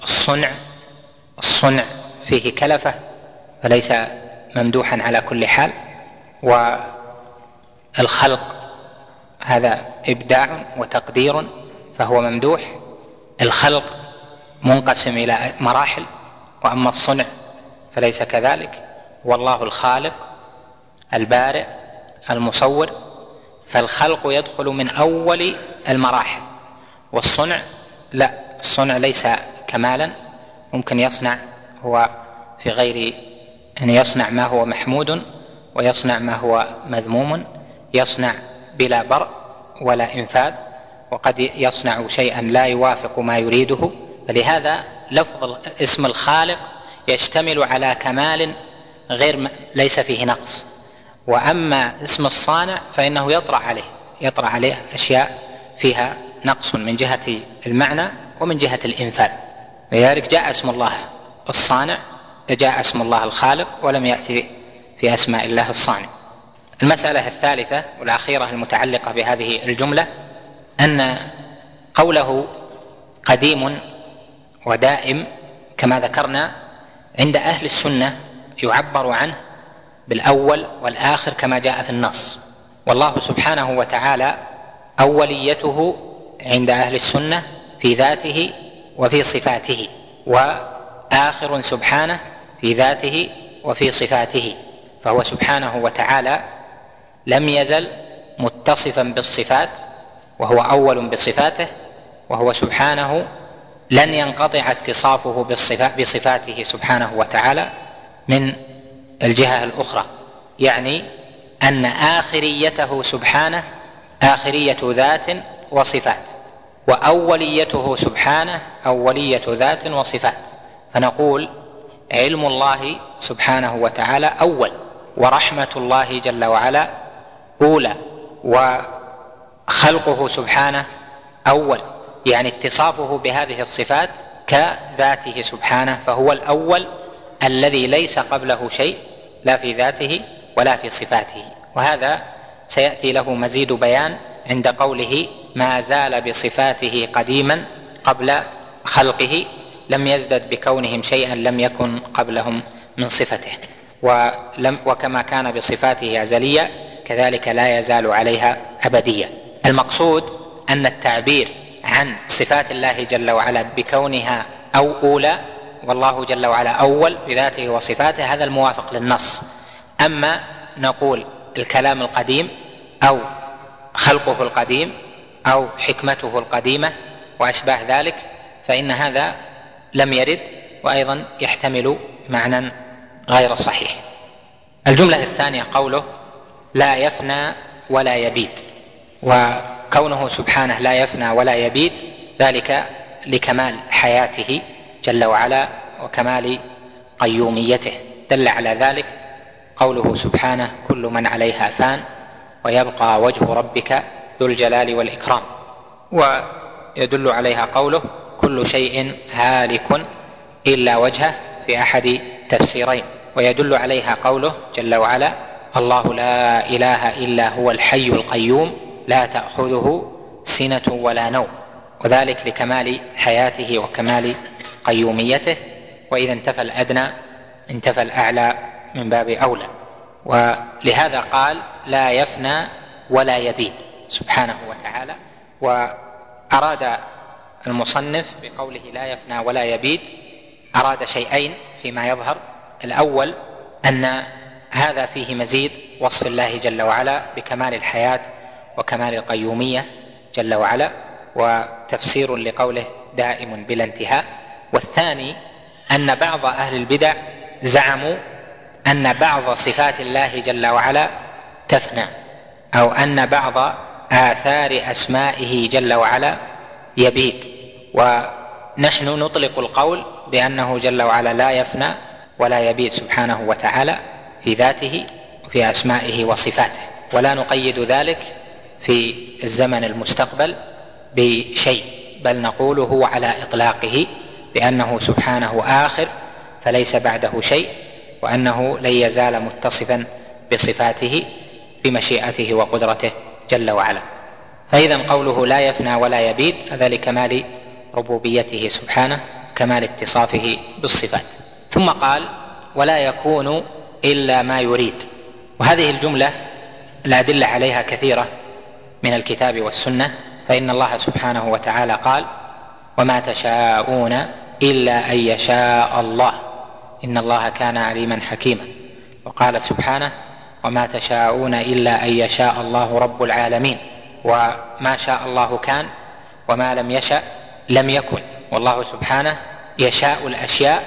الصنع الصنع فيه كلفة فليس ممدوحا على كل حال والخلق هذا إبداع وتقدير فهو ممدوح. الخلق منقسم إلى مراحل وأما الصنع فليس كذلك. والله الخالق البارئ المصور فالخلق يدخل من أول المراحل والصنع لا. الصنع ليس كمالا ممكن يصنع هو في غير يعني يصنع ما هو محمود ويصنع ما هو مذموم يصنع بلا برء ولا إنفاذ وقد يصنع شيئا لا يوافق ما يريده. فلهذا لفظ اسم الخالق يشتمل على كمال غير ليس فيه نقص. وأما اسم الصانع فإنه يطرأ عليه يطرأ عليه أشياء فيها نقص من جهة المعنى. ومن جهة الانفاذ لذلك جاء اسم الله الصانع جاء اسم الله الخالق ولم يأتي في أسماء الله الصانع. المسألة الثالثة والأخيرة المتعلقة بهذه الجملة أن قوله قديم ودائم كما ذكرنا عند أهل السنة يعبر عنه بالأول والآخر كما جاء في النص. والله سبحانه وتعالى أوليته عند أهل السنة في ذاته وفي صفاته وآخر سبحانه في ذاته وفي صفاته فهو سبحانه وتعالى لم يزل متصفا بالصفات وهو أول بصفاته وهو سبحانه لن ينقطع اتصافه بصفاته سبحانه وتعالى من الجهة الأخرى. يعني أن آخريته سبحانه آخرية ذات وصفات. وأوليته سبحانه أولية ذات وصفات. فنقول علم الله سبحانه وتعالى أول ورحمة الله جل وعلا أولى وخلقه سبحانه أول. يعني اتصافه بهذه الصفات كذاته سبحانه فهو الأول الذي ليس قبله شيء لا في ذاته ولا في صفاته. وهذا سيأتي له مزيد بيان عند قوله ما زال بصفاته قديما قبل خلقه لم يزدد بكونهم شيئا لم يكن قبلهم من صفته. ولم وكما كان بصفاته ازليا كذلك لا يزال عليها ابديا المقصود أن التعبير عن صفات الله جل وعلا بكونها أو أولى والله جل وعلا أول بذاته وصفاته هذا الموافق للنص. أما نقول الكلام القديم أو خلقه القديم أو حكمته القديمة وأشباه ذلك فإن هذا لم يرد وأيضا يحتمل معنى غير صحيح. الجملة الثانية قوله لا يفنى ولا يبيد وكونه سبحانه لا يفنى ولا يبيد ذلك لكمال حياته جل وعلا وكمال قيوميته. دل على ذلك قوله سبحانه كل من عليها فان ويبقى وجه ربك ذو الجلال والإكرام. ويدل عليها قوله كل شيء هالك إلا وجهه في أحد تفسيرين. ويدل عليها قوله جل وعلا الله لا إله إلا هو الحي القيوم لا تأخذه سنة ولا نوم. وذلك لكمال حياته وكمال قيوميته. وإذا انتفى الأدنى انتفى الأعلى من باب أولى. ولهذا قال لا يفنى ولا يبيد. سبحانه وتعالى وأراد المصنف بقوله لا يفنى ولا يبيد أراد شيئين فيما يظهر. الأول أن هذا فيه مزيد وصف الله جل وعلا بكمال الحياة وكمال القيومية جل وعلا وتفسير لقوله دائم بلا انتهاء. والثاني أن بعض أهل البدع زعموا أن بعض صفات الله جل وعلا تفنى أو أن بعض آثار أسمائه جل وعلا يبيد ونحن نطلق القول بأنه جل وعلا لا يفنى ولا يبيد سبحانه وتعالى في ذاته وفي أسمائه وصفاته. ولا نقيد ذلك في الزمن المستقبل بشيء بل نقول هو على إطلاقه بأنه سبحانه آخر فليس بعده شيء وأنه لن يزال متصفا بصفاته بمشيئته وقدرته. جل وعلا. فإذا قوله لا يفنى ولا يبيد هذا لكمال ربوبيته سبحانه كمال اتصافه بالصفات. ثم قال ولا يكون إلا ما يريد. وهذه الجملة الأدلة عليها كثيرة من الكتاب والسنة. فإن الله سبحانه وتعالى قال وما تشاءون إلا أن يشاء الله. إن الله كان عليما حكيما. وقال سبحانه وما تشاءون إلا أن يشاء الله رب العالمين. وما شاء الله كان وما لم يشأ لم يكن. والله سبحانه يشاء الأشياء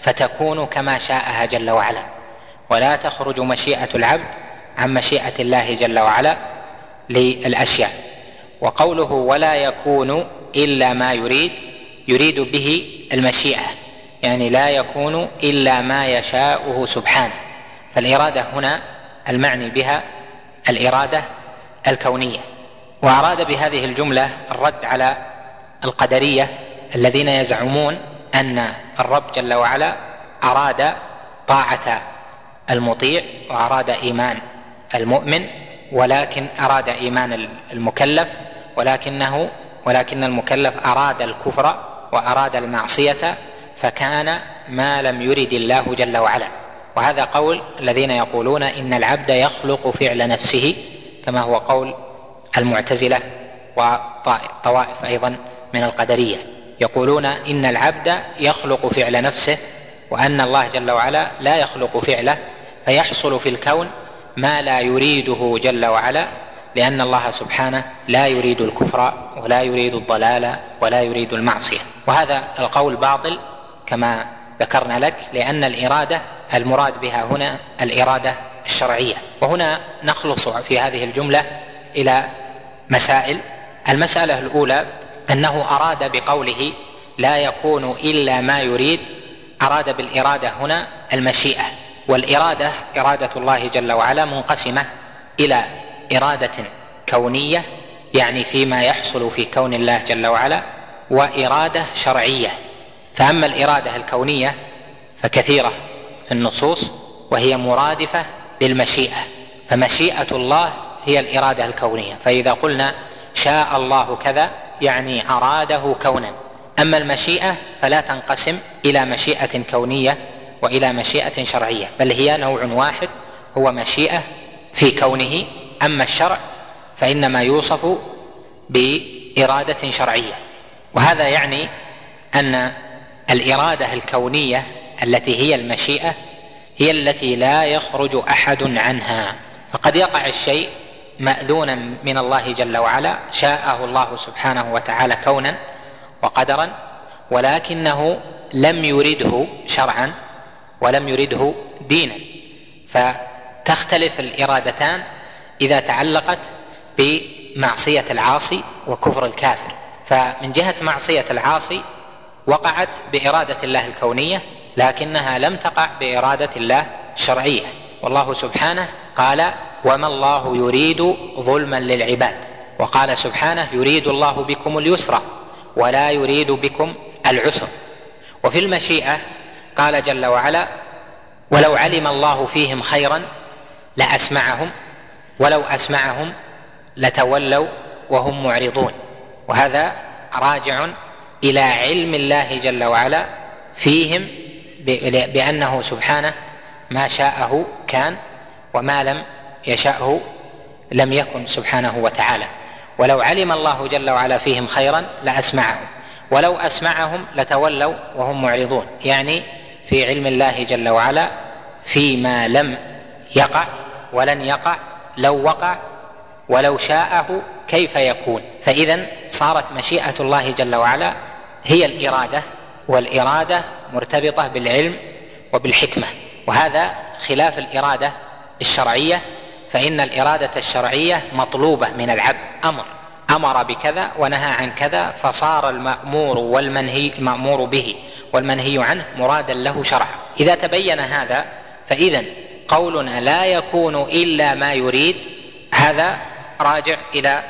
فتكون كما شاءها جل وعلا. ولا تخرج مشيئة العبد عن مشيئة الله جل وعلا للأشياء. وقوله ولا يكون إلا ما يريد يريد به المشيئة. يعني لا يكون إلا ما يشاءه سبحانه. فالإرادة هنا المعني بها الإرادة الكونية وأراد بهذه الجملة الرد على القدرية الذين يزعمون أن الرب جل وعلا أراد طاعة المطيع وأراد إيمان المؤمن ولكن أراد إيمان المكلف ولكنه ولكن المكلف أراد الكفر وأراد المعصية فكان ما لم يرد الله جل وعلا. وهذا قول الذين يقولون إن العبد يخلق فعل نفسه كما هو قول المعتزلة وطوائف أيضا من القدرية. يقولون إن العبد يخلق فعل نفسه وأن الله جل وعلا لا يخلق فعله فيحصل في الكون ما لا يريده جل وعلا لأن الله سبحانه لا يريد الكفر ولا يريد الضلال ولا يريد المعصية. وهذا القول باطل كما ذكرنا لك لأن الإرادة المراد بها هنا الإرادة الشرعية. وهنا نخلص في هذه الجملة إلى مسائل. المسألة الأولى أنه أراد بقوله لا يكون إلا ما يريد أراد بالإرادة هنا المشيئة. والإرادة إرادة الله جل وعلا منقسمة إلى إرادة كونية يعني فيما يحصل في كون الله جل وعلا وإرادة شرعية. فأما الإرادة الكونية فكثيرة. في النصوص وهي مرادفة للمشيئة فمشيئة الله هي الإرادة الكونية. فإذا قلنا شاء الله كذا يعني أراده كونا. أما المشيئة فلا تنقسم إلى مشيئة كونية وإلى مشيئة شرعية بل هي نوع واحد هو مشيئة في كونه. أما الشرع فإنما يوصف بإرادة شرعية. وهذا يعني أن الإرادة الكونية التي هي المشيئة هي التي لا يخرج أحد عنها. فقد يقع الشيء مأذونا من الله جل وعلا شاءه الله سبحانه وتعالى كونا وقدرا ولكنه لم يرده شرعا ولم يرده دينا. فتختلف الإرادتان إذا تعلقت بمعصية العاصي وكفر الكافر. فمن جهة معصية العاصي وقعت بإرادة الله الكونية لكنها لم تقع بإرادة الله الشرعية. والله سبحانه قال وما الله يريد ظلما للعباد وقال سبحانه يريد الله بكم اليسر ولا يريد بكم العسر وفي المشيئة قال جل وعلا ولو علم الله فيهم خيرا لأسمعهم ولو أسمعهم لتولوا وهم معرضون وهذا راجع إلى علم الله جل وعلا فيهم بأنه سبحانه ما شاءه كان وما لم يشاءه لم يكن سبحانه وتعالى. ولو علم الله جل وعلا فيهم خيرا لأسمعهم ولو أسمعهم لتولوا وهم معرضون. يعني في علم الله جل وعلا فيما لم يقع ولن يقع لو وقع ولو شاءه كيف يكون؟ فاذا صارت مشيئة الله جل وعلا هي الإرادة والإرادة مرتبطة بالعلم وبالحكمة وهذا خلاف الإرادة الشرعية فإن الإرادة الشرعية مطلوبة من العبد أمر أمر بكذا ونهى عن كذا فصار المأمور والمنهي المأمور به والمنهي عنه مرادا له شرعا. إذا تبين هذا فاذا قولنا لا يكون إلا ما يريد هذا راجع إلى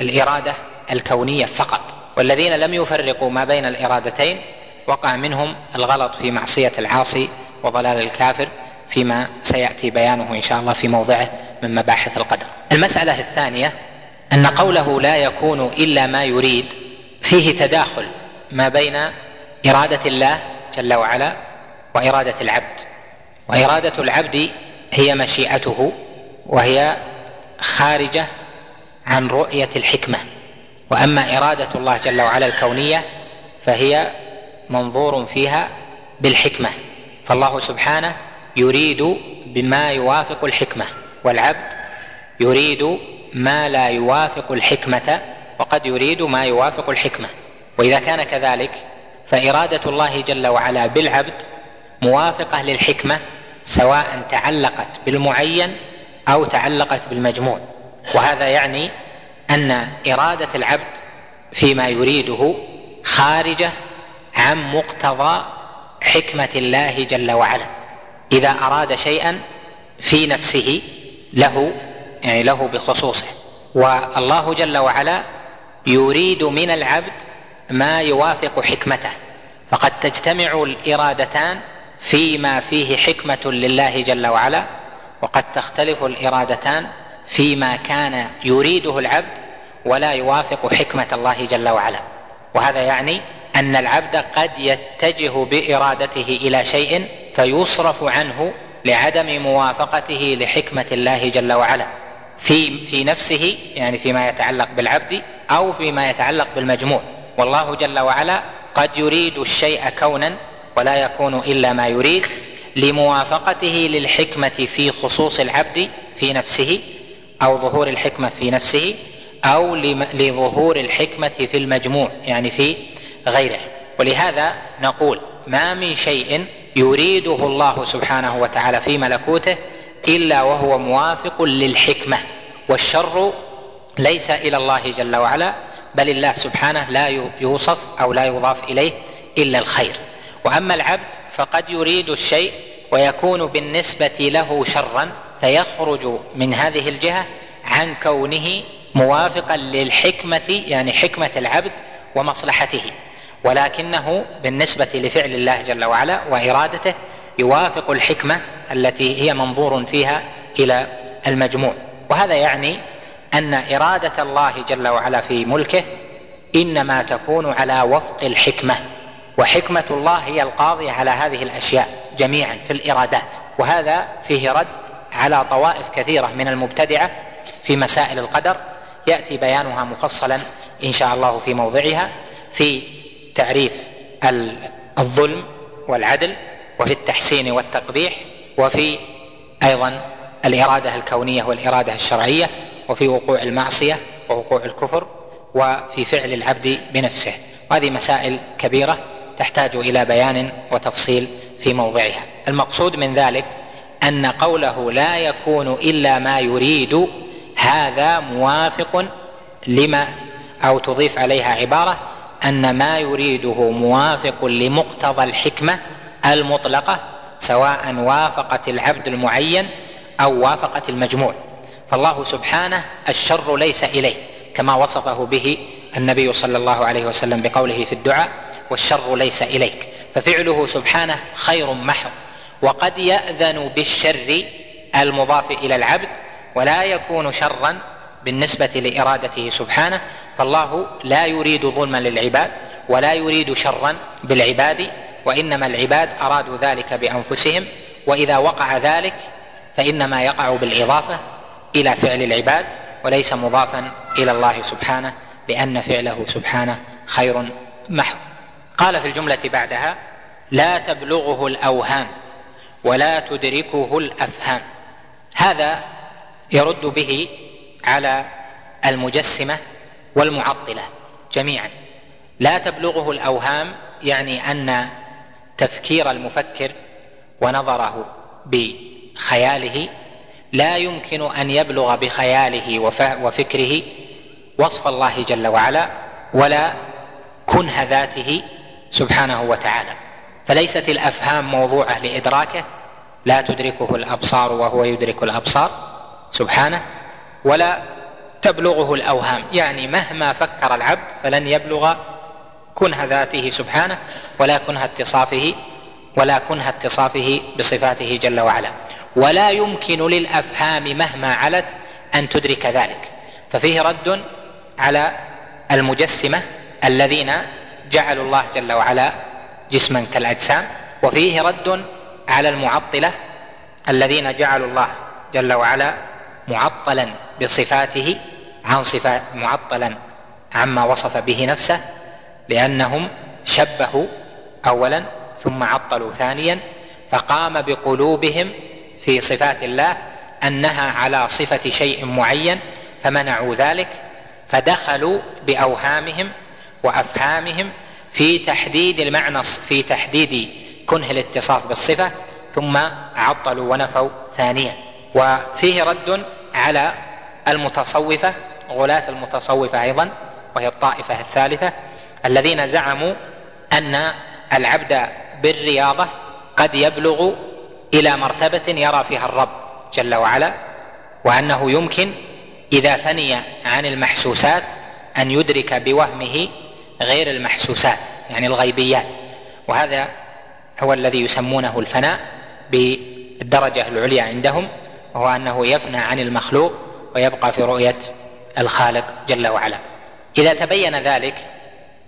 الإرادة الكونية فقط. والذين لم يفرقوا ما بين الإرادتين وقع منهم الغلط في معصية العاصي وضلال الكافر فيما سيأتي بيانه إن شاء الله في موضعه من مباحث القدر. المسألة الثانية أن قوله لا يكون إلا ما يريد فيه تداخل ما بين إرادة الله جل وعلا وإرادة العبد. وإرادة العبد هي مشيئته وهي خارجة عن رؤية الحكمة وأما إرادة الله جل وعلا الكونية فهي منظور فيها بالحكمة. فالله سبحانه يريد بما يوافق الحكمة والعبد يريد ما لا يوافق الحكمة وقد يريد ما يوافق الحكمة. وإذا كان كذلك فإرادة الله جل وعلا بالعبد موافقة للحكمة سواء تعلقت بالمعين أو تعلقت بالمجموع. وهذا يعني أن إرادة العبد فيما يريده خارجة عن مقتضى حكمة الله جل وعلا. إذا أراد شيئا في نفسه له يعني له بخصوصه. والله جل وعلا يريد من العبد ما يوافق حكمته. فقد تجتمع الإرادتان فيما فيه حكمة لله جل وعلا وقد تختلف الإرادتان فيما كان يريده العبد ولا يوافق حكمة الله جل وعلا. وهذا يعني أن العبد قد يتجه بإرادته إلى شيء فيصرف عنه لعدم موافقته لحكمة الله جل وعلا. في في نفسه يعني فيما يتعلق بالعبد أو فيما يتعلق بالمجموع. والله جل وعلا قد يريد الشيء كونا ولا يكون إلا ما يريد لموافقته للحكمة في خصوص العبد في نفسه أو ظهور الحكمة في نفسه أو لظهور الحكمة في المجموع يعني في غيره. ولهذا نقول ما من شيء يريده الله سبحانه وتعالى في ملكوته إلا وهو موافق للحكمة. والشر ليس إلى الله جل وعلا بل الله سبحانه لا يوصف أو لا يضاف إليه إلا الخير. وأما العبد فقد يريد الشيء ويكون بالنسبة له شرا فيخرج من هذه الجهة عن كونه موافقا للحكمة يعني حكمة العبد ومصلحته. ولكنه بالنسبة لفعل الله جل وعلا وإرادته يوافق الحكمة التي هي منظور فيها إلى المجموع. وهذا يعني أن إرادة الله جل وعلا في ملكه إنما تكون على وفق الحكمة وحكمة الله هي القاضية على هذه الأشياء جميعا في الإرادات. وهذا فيه رد على طوائف كثيرة من المبتدعة في مسائل القدر. يأتي بيانها مفصلا إن شاء الله في موضعها في تعريف الظلم والعدل وفي التحسين والتقبيح وفي أيضا الإرادة الكونية والإرادة الشرعية وفي وقوع المعصية ووقوع الكفر وفي فعل العبد بنفسه. وهذه مسائل كبيرة تحتاج إلى بيان وتفصيل في موضعها. المقصود من ذلك أن قوله لا يكون إلا ما يريد هذا موافق لما أو تضيف عليها عبارة أن ما يريده موافق لمقتضى الحكمة المطلقة سواء وافقت العبد المعين أو وافقت المجموع. فالله سبحانه الشر ليس إليه كما وصفه به النبي صلى الله عليه وسلم بقوله في الدعاء والشر ليس إليك ففعله سبحانه خير محض. وقد يأذن بالشر المضاف إلى العبد ولا يكون شرا بالنسبة لإرادته سبحانه فالله لا يريد ظلما للعباد ولا يريد شرا بالعباد وإنما العباد أرادوا ذلك بأنفسهم وإذا وقع ذلك فإنما يقع بالإضافة إلى فعل العباد وليس مضافا إلى الله سبحانه لأن فعله سبحانه خير محض. قال في الجملة بعدها لا تبلغه الأوهام ولا تدركه الأفهام. هذا يرد به على المجسمة والمعطلة جميعا. لا تبلغه الأوهام يعني أن تفكير المفكر ونظره بخياله لا يمكن أن يبلغ بخياله وفكره وصف الله جل وعلا ولا كنه ذاته سبحانه وتعالى. فليست الأفهام موضوعة لإدراكه لا تدركه الأبصار وهو يدرك الأبصار سبحانه ولا تبلغه الأوهام. يعني مهما فكر العبد فلن يبلغ كنه ذاته سبحانه ولا كنه اتصافه ولا كنه اتصافه بصفاته جل وعلا. ولا يمكن للأفهام مهما علت أن تدرك ذلك. ففيه رد على المجسمة الذين جعلوا الله جل وعلا جسما كالأجسام. وفيه رد على المعطلة الذين جعلوا الله جل وعلا معطلا. بصفاته عن صفات معطلا عما وصف به نفسه لأنهم شبهوا اولا ثم عطلوا ثانيا فقام بقلوبهم في صفات الله أنها على صفة شيء معين فمنعوا ذلك فدخلوا بأوهامهم وأفهامهم في تحديد المعنى في تحديد كنه الاتصاف بالصفة ثم عطلوا ونفوا ثانيا. وفيه رد على المتصوفة غلاة المتصوفة أيضا وهي الطائفة الثالثة الذين زعموا أن العبد بالرياضة قد يبلغ إلى مرتبة يرى فيها الرب جل وعلا وأنه يمكن إذا فني عن المحسوسات أن يدرك بوهمه غير المحسوسات يعني الغيبيات. وهذا هو الذي يسمونه الفناء بالدرجة العليا عندهم وهو أنه يفنى عن المخلوق ويبقى في رؤية الخالق جل وعلا. إذا تبين ذلك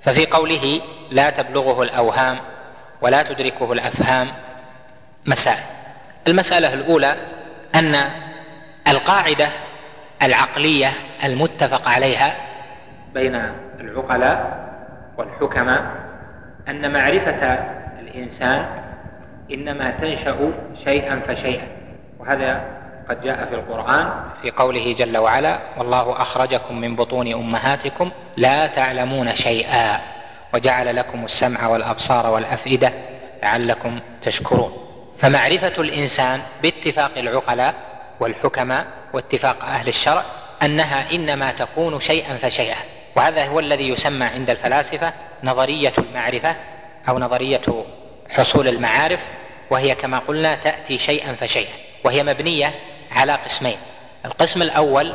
ففي قوله لا تبلغه الأوهام ولا تدركه الأفهام مسائل. المسألة الأولى أن القاعدة العقلية المتفق عليها بين العقلاء والحكماء أن معرفة الإنسان إنما تنشأ شيئا فشيئا وهذا قد جاء في القرآن في قوله جل وعلا والله أخرجكم من بطون أمهاتكم لا تعلمون شيئا وجعل لكم السمع والأبصار والأفئدة لعلكم تشكرون. فمعرفة الإنسان باتفاق العقلاء والحكماء واتفاق أهل الشرع أنها إنما تكون شيئا فشيئا وهذا هو الذي يسمى عند الفلاسفة نظرية المعرفة أو نظرية حصول المعارف وهي كما قلنا تأتي شيئا فشيئا وهي مبنية على قسمين. القسم الأول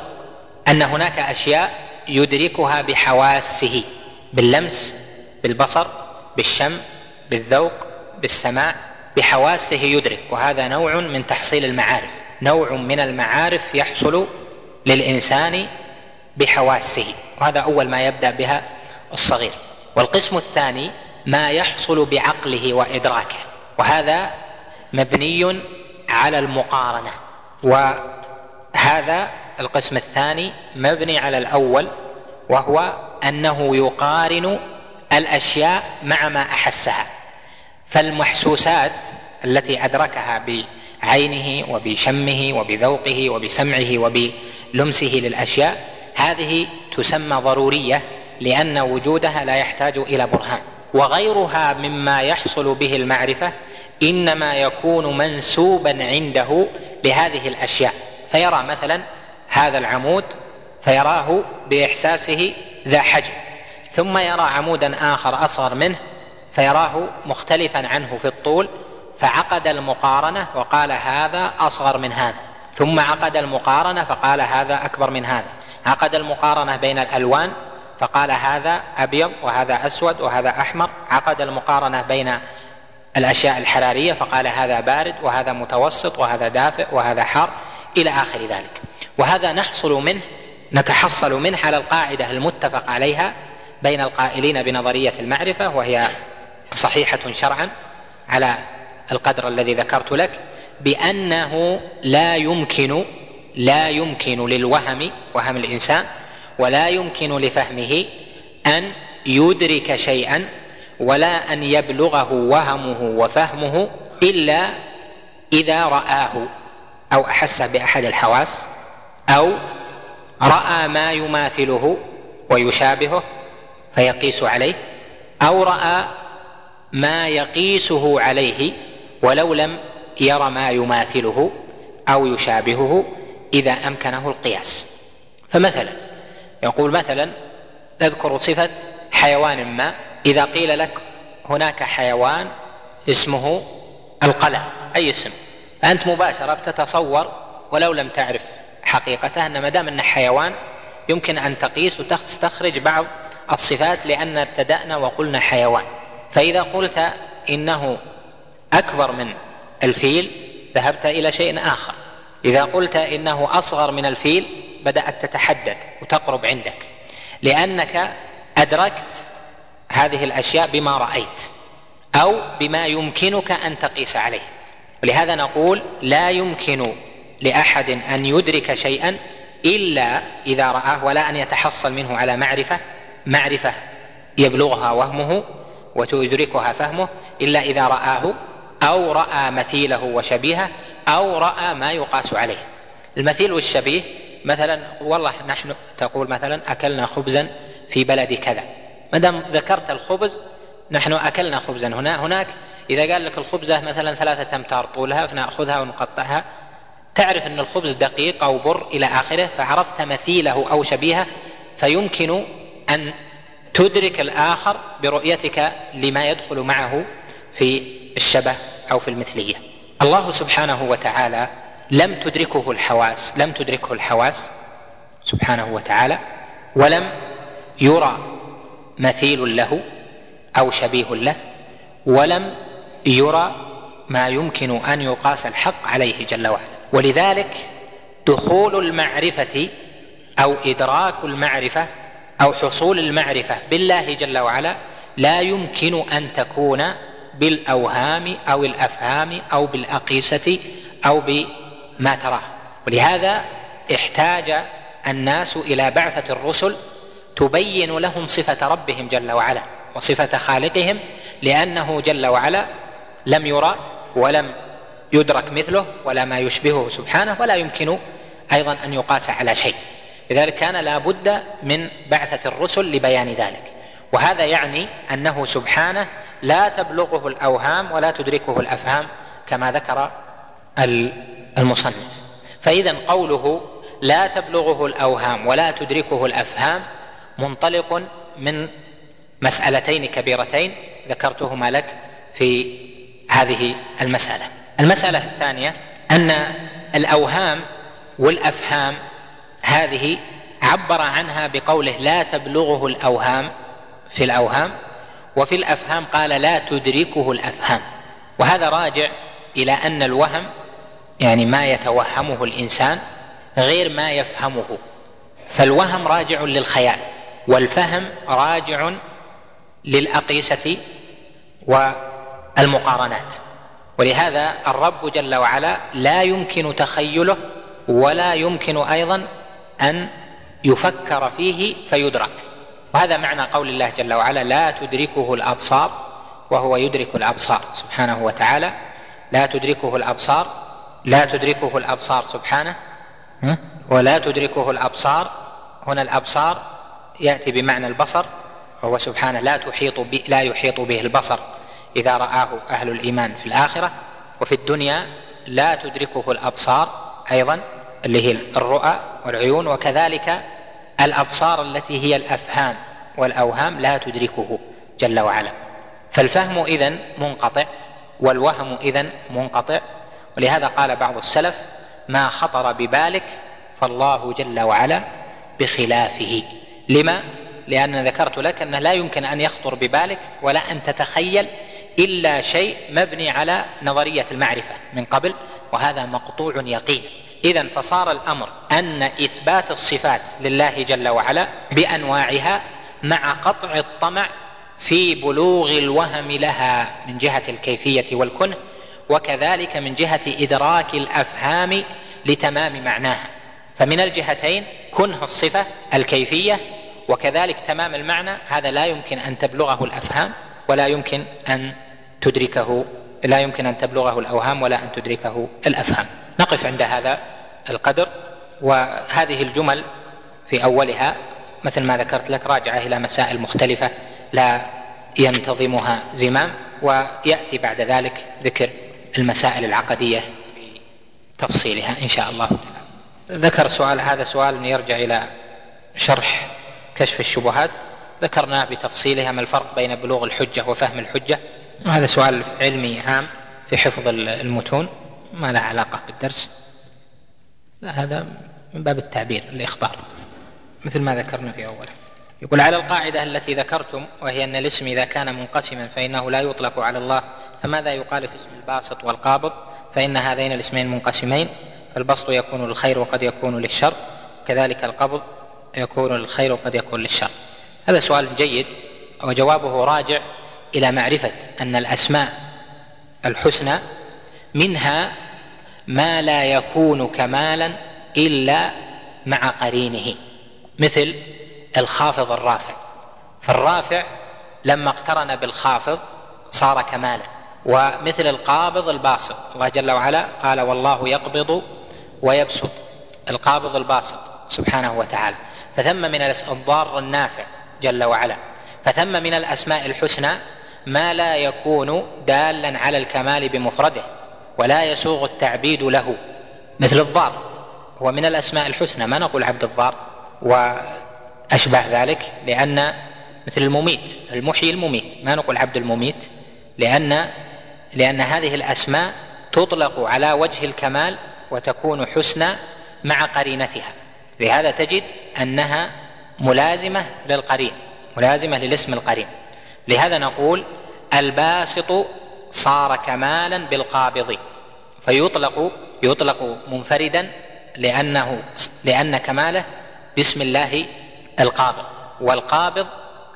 أن هناك أشياء يدركها بحواسه باللمس بالبصر بالشم بالذوق بالسماع بحواسه يدرك. وهذا نوع من تحصيل المعارف. نوع من المعارف يحصل للإنسان بحواسه. وهذا أول ما يبدأ بها الصغير. والقسم الثاني ما يحصل بعقله وإدراكه. وهذا مبني على المقارنة. وهذا القسم الثاني مبني على الأول وهو أنه يقارن الأشياء مع ما أحسها. فالمحسوسات التي أدركها بعينه وبشمه وبذوقه وبسمعه وبلمسه للأشياء هذه تسمى ضرورية لأن وجودها لا يحتاج إلى برهان. وغيرها مما يحصل به المعرفة إنما يكون منسوبا عنده لهذه الأشياء. فيرى مثلا هذا العمود فيراه بإحساسه ذا حجم. ثم يرى عمودا آخر أصغر منه فيراه مختلفا عنه في الطول فعقد المقارنة وقال هذا أصغر من هذا. ثم عقد المقارنة فقال هذا أكبر من هذا. عقد المقارنة بين الألوان فقال هذا أبيض وهذا أسود وهذا أحمر. عقد المقارنة بين الأشياء الحرارية فقال هذا بارد وهذا متوسط وهذا دافئ وهذا حار إلى آخر ذلك. وهذا نحصل منه نتحصل منه على القاعدة المتفق عليها بين القائلين بنظرية المعرفة وهي صحيحة شرعا على القدر الذي ذكرت لك بأنه لا يمكن لا يمكن للوهم وهم الإنسان ولا يمكن لفهمه أن يدرك شيئا ولا أن يبلغه وهمه وفهمه إلا إذا رآه أو أحس بأحد الحواس أو رأى ما يماثله ويشابهه فيقيس عليه أو رأى ما يقيسه عليه ولو لم ير ما يماثله أو يشابهه إذا أمكنه القياس. فمثلا يقول مثلا نذكر صفة حيوان ما إذا قيل لك هناك حيوان اسمه القلم أي اسم؟ فأنت مباشرة بتتصور ولو لم تعرف حقيقته أن ما دام انه حيوان يمكن أن تقيس وتستخرج بعض الصفات لأن ابتدأنا وقلنا حيوان. فإذا قلت إنه أكبر من الفيل ذهبت إلى شيء آخر. إذا قلت إنه أصغر من الفيل بدأت تتحدد وتقرب عندك لأنك أدركت هذه الأشياء بما رأيت أو بما يمكنك أن تقيس عليه. ولهذا نقول لا يمكن لأحد أن يدرك شيئا إلا إذا رآه ولا أن يتحصل منه على معرفة معرفة يبلغها وهمه وتدركها فهمه إلا إذا رآه أو رأى مثيله وشبيهه أو رأى ما يقاس عليه. المثيل والشبيه مثلا والله نحن تقول مثلا أكلنا خبزا في بلد كذا. ما دام ذكرت الخبز نحن أكلنا خبزا. هنا هناك إذا قال لك الخبزة مثلا ثلاثة أمتار طولها فنأخذها ونقطعها. تعرف إن الخبز دقيق أو بر إلى آخره فعرفت مثيله أو شبيهه فيمكن أن تدرك الآخر برؤيتك لما يدخل معه في الشبه أو في المثلية. الله سبحانه وتعالى لم تدركه الحواس لم تدركه الحواس سبحانه وتعالى ولم يرى مثيل له أو شبيه له ولم يرى ما يمكن أن يقاس الحق عليه جل وعلا. ولذلك دخول المعرفة أو إدراك المعرفة أو حصول المعرفة بالله جل وعلا لا يمكن أن تكون بالأوهام أو الأفهام أو بالأقيسة أو بما تراه. ولهذا احتاج الناس إلى بعثة الرسل تبين لهم صفة ربهم جل وعلا وصفة خالقهم لأنه جل وعلا لم يرى ولم يدرك مثله ولا ما يشبهه سبحانه ولا يمكن أيضا أن يقاس على شيء. لذلك كان لا بد من بعثة الرسل لبيان ذلك. وهذا يعني أنه سبحانه لا تبلغه الأوهام ولا تدركه الأفهام كما ذكر المصنف. فإذا قوله لا تبلغه الأوهام ولا تدركه الأفهام منطلق من مسألتين كبيرتين ذكرتهما لك في هذه المسألة. المسألة الثانية أن الأوهام والأفهام هذه عبر عنها بقوله لا تبلغه الأوهام في الأوهام وفي الأفهام قال لا تدركه الأفهام. وهذا راجع إلى أن الوهم يعني ما يتوهمه الإنسان غير ما يفهمه. فالوهم راجع للخيال. والفهم راجع للأقيسة والمقارنات. ولهذا الرب جل وعلا لا يمكن تخيله ولا يمكن أيضا أن يفكر فيه فيدرك. وهذا معنى قول الله جل وعلا لا تدركه الأبصار وهو يدرك الأبصار سبحانه وتعالى. لا تدركه الأبصار لا تدركه الأبصار سبحانه ولا تدركه الأبصار هنا الأبصار يأتي بمعنى البصر وهو سبحانه لا تحيط. لا يحيط به البصر إذا رآه أهل الإيمان في الآخرة وفي الدنيا لا تدركه الأبصار أيضا اللي هي الرؤى والعيون وكذلك الأبصار التي هي الأفهام والأوهام لا تدركه جل وعلا فالفهم اذا منقطع والوهم اذا منقطع ولهذا قال بعض السلف ما خطر ببالك فالله جل وعلا بخلافه لما؟ لأن ذكرت لك أنه لا يمكن أن يخطر ببالك ولا أن تتخيل إلا شيء مبني على نظرية المعرفة من قبل وهذا مقطوع يقين. إذا فصار الأمر أن إثبات الصفات لله جل وعلا بأنواعها مع قطع الطمع في بلوغ الوهم لها من جهة الكيفية والكنه وكذلك من جهة إدراك الأفهام لتمام معناها. فمن الجهتين كنه الصفة الكيفية وكذلك تمام المعنى هذا لا يمكن أن تبلغه الأفهام ولا يمكن أن تدركه لا يمكن أن تبلغه الأوهام ولا أن تدركه الأفهام. نقف عند هذا القدر. وهذه الجمل في أولها مثل ما ذكرت لك راجعة إلى مسائل مختلفة لا ينتظمها زمام ويأتي بعد ذلك ذكر المسائل العقدية بتفصيلها إن شاء الله. ذكر سؤال هذا سؤال يرجع إلى شرح كشف الشبهات ذكرناه بتفصيلها ما الفرق بين بلوغ الحجة وفهم الحجة. وهذا سؤال علمي هام في حفظ المتون. ما له علاقة بالدرس؟ لا هذا من باب التعبير الإخبار. مثل ما ذكرنا في أوله. يقول على القاعدة التي ذكرتم وهي أن الاسم إذا كان منقسما فإنه لا يطلق على الله فماذا يقال في اسم الباسط والقابض؟ فإن هذين الاسمين منقسمين فالبسط يكون للخير وقد يكون للشر كذلك القبض يكون للخير وقد يكون للشر. هذا سؤال جيد وجوابه راجع إلى معرفة أن الأسماء الحسنى منها ما لا يكون كمالا إلا مع قرينه مثل الخافض الرافع. فالرافع لما اقترن بالخافض صار كمالا ومثل القابض الباسط. الله جل وعلا قال والله يقبض ويبسط. القابض الباسط سبحانه وتعالى. فثم من الضار النافع جل وعلا. فثم من الأسماء الحسنى ما لا يكون دالا على الكمال بمفرده ولا يسوغ التعبيد له مثل الضار. هو من الأسماء الحسنى. ما نقول عبد الضار وأشبه ذلك؟ لأن مثل المميت المحيي المميت. ما نقول عبد المميت؟ لأن لأن هذه الأسماء تطلق على وجه الكمال وتكون حسنى مع قرينتها. لهذا تجد أنها ملازمة للقرين ملازمة للاسم القرين. لهذا نقول الباسط صار كمالا بالقابض. فيطلق يطلق منفردا لأنه لأن كماله باسم الله القابض. والقابض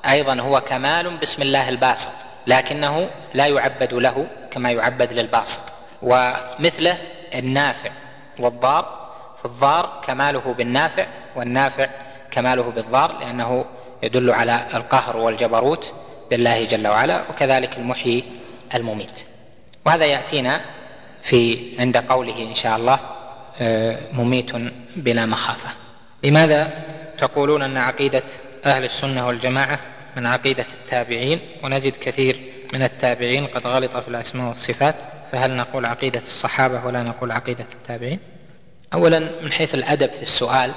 أيضا هو كمال باسم الله الباسط لكنه لا يعبد له كما يعبد للباسط. ومثله النافع والضار فالضار كماله بالنافع والنافع كماله بالضار لأنه يدل على القهر والجبروت لله جل وعلا وكذلك المحيي المميت. وهذا يأتينا في عند قوله إن شاء الله آه، مميت بلا مخافة. لماذا تقولون أن عقيدة أهل السنة والجماعة من عقيدة التابعين؟ ونجد كثير من التابعين قد غلط في الأسماء والصفات فهل نقول عقيدة الصحابة ولا نقول عقيدة التابعين؟ اولا من حيث الأدب في السؤال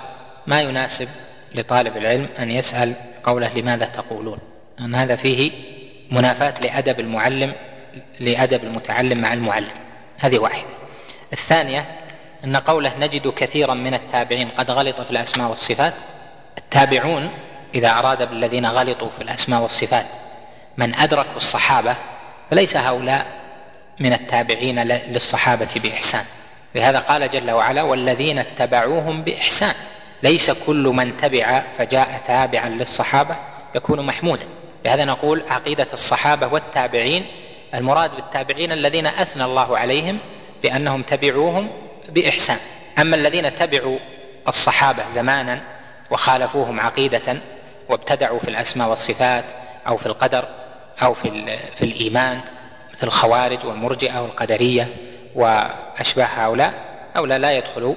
ما يناسب لطالب العلم أن يسأل قوله لماذا تقولون؟ ان هذا فيه منافاة لأدب المعلم لأدب المتعلم مع المعلم. هذه واحدة. الثانية أن قوله نجد كثيرا من التابعين قد غلط في الأسماء والصفات التابعون إذا أراد بالذين غلطوا في الأسماء والصفات من ادركوا الصحابة فليس هؤلاء من التابعين للصحابة بإحسان. لهذا قال جل وعلا والذين اتبعوهم بإحسان. ليس كل من تبع فجاء تابعا للصحابة يكون محمودا. لهذا نقول عقيدة الصحابة والتابعين المراد بالتابعين الذين أثنى الله عليهم بأنهم تبعوهم بإحسان. أما الذين تبعوا الصحابة زمانا وخالفوهم عقيدة وابتدعوا في الأسماء والصفات أو في القدر أو في في الإيمان مثل الخوارج والمرجئة والقدرية واشباه هؤلاء هؤلاء لا يدخلوا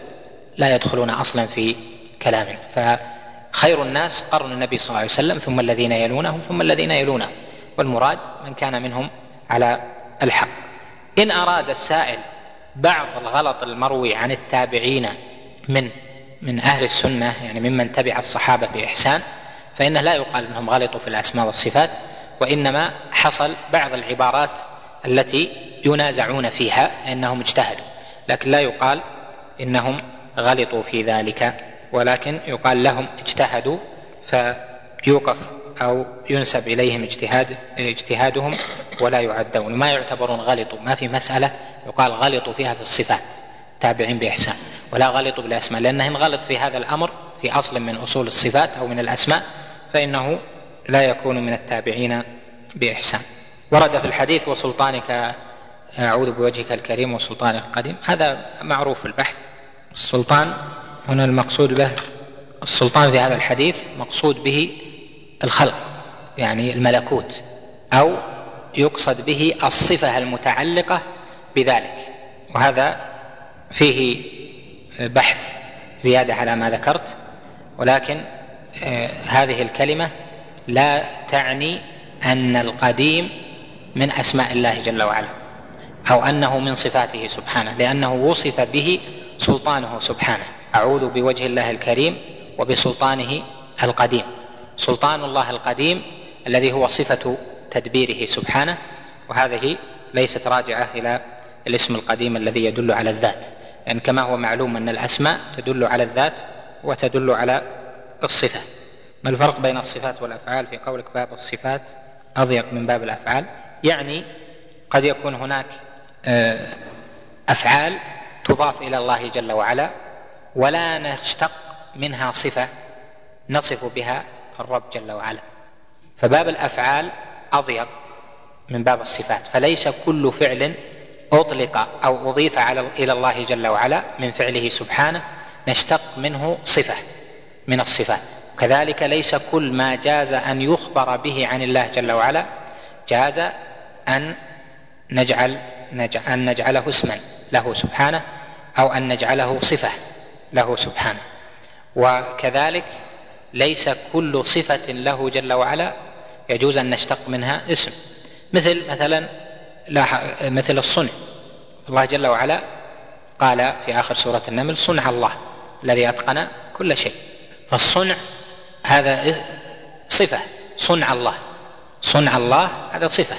لا يدخلون أصلا في كلامنا فخير الناس قرن النبي صلى الله عليه وسلم ثم الذين يلونهم ثم الذين يلونهم. والمراد من كان منهم على الحق. إن أراد السائل بعض الغلط المروي عن التابعين من من أهل السنة يعني ممن تبع الصحابة بإحسان فإنه لا يقال إنهم غلطوا في الأسماء والصفات وإنما حصل بعض العبارات التي ينازعون فيها انهم اجتهدوا لكن لا يقال إنهم غلطوا في ذلك ولكن يقال لهم اجتهدوا فيوقف أو ينسب إليهم اجتهاد اجتهادهم ولا يعدون. ما يعتبرون غلطوا ما في مسألة يقال غلطوا فيها في الصفات تابعين بإحسان ولا غلطوا بالأسماء لأنه ان غلط في هذا الأمر في أصل من أصول الصفات أو من الأسماء فإنه لا يكون من التابعين بإحسان. ورد في الحديث وسلطانك أعوذ بوجهك الكريم وسلطانك القديم. هذا معروف البحث. السلطان هنا المقصود به السلطان في هذا الحديث مقصود به الخلق يعني الملكوت أو يقصد به الصفة المتعلقة بذلك. وهذا فيه بحث زيادة على ما ذكرت ولكن آه، هذه الكلمة لا تعني أن القديم من أسماء الله جل وعلا. أو أنه من صفاته سبحانه لأنه وصف به سلطانه سبحانه. أعوذ بوجه الله الكريم وبسلطانه القديم. سلطان الله القديم الذي هو صفة تدبيره سبحانه وهذه ليست راجعة إلى الاسم القديم الذي يدل على الذات. لأن يعني كما هو معلوم أن الأسماء تدل على الذات وتدل على الصفة. ما الفرق بين الصفات والأفعال؟ في قولك باب الصفات أضيق من باب الأفعال. يعني قد يكون هناك آه، أفعال تضاف إلى الله جل وعلا ولا نشتق منها صفة نصف بها الرب جل وعلا. فباب الأفعال أضيق من باب الصفات فليس كل فعل أطلق أو أضيف على إلى الله جل وعلا من فعله سبحانه نشتق منه صفة من الصفات. كذلك ليس كل ما جاز أن يخبر به عن الله جل وعلا جاز أن نجعل أن نجعله اسما له سبحانه أو أن نجعله صفة له سبحانه. وكذلك ليس كل صفة له جل وعلا يجوز أن نشتق منها اسم. مثل مثلا مثل الصنع. الله جل وعلا قال في آخر سورة النمل صنع الله الذي أتقن كل شيء. فالصنع هذا صفة. صنع الله. صنع الله هذا صفة.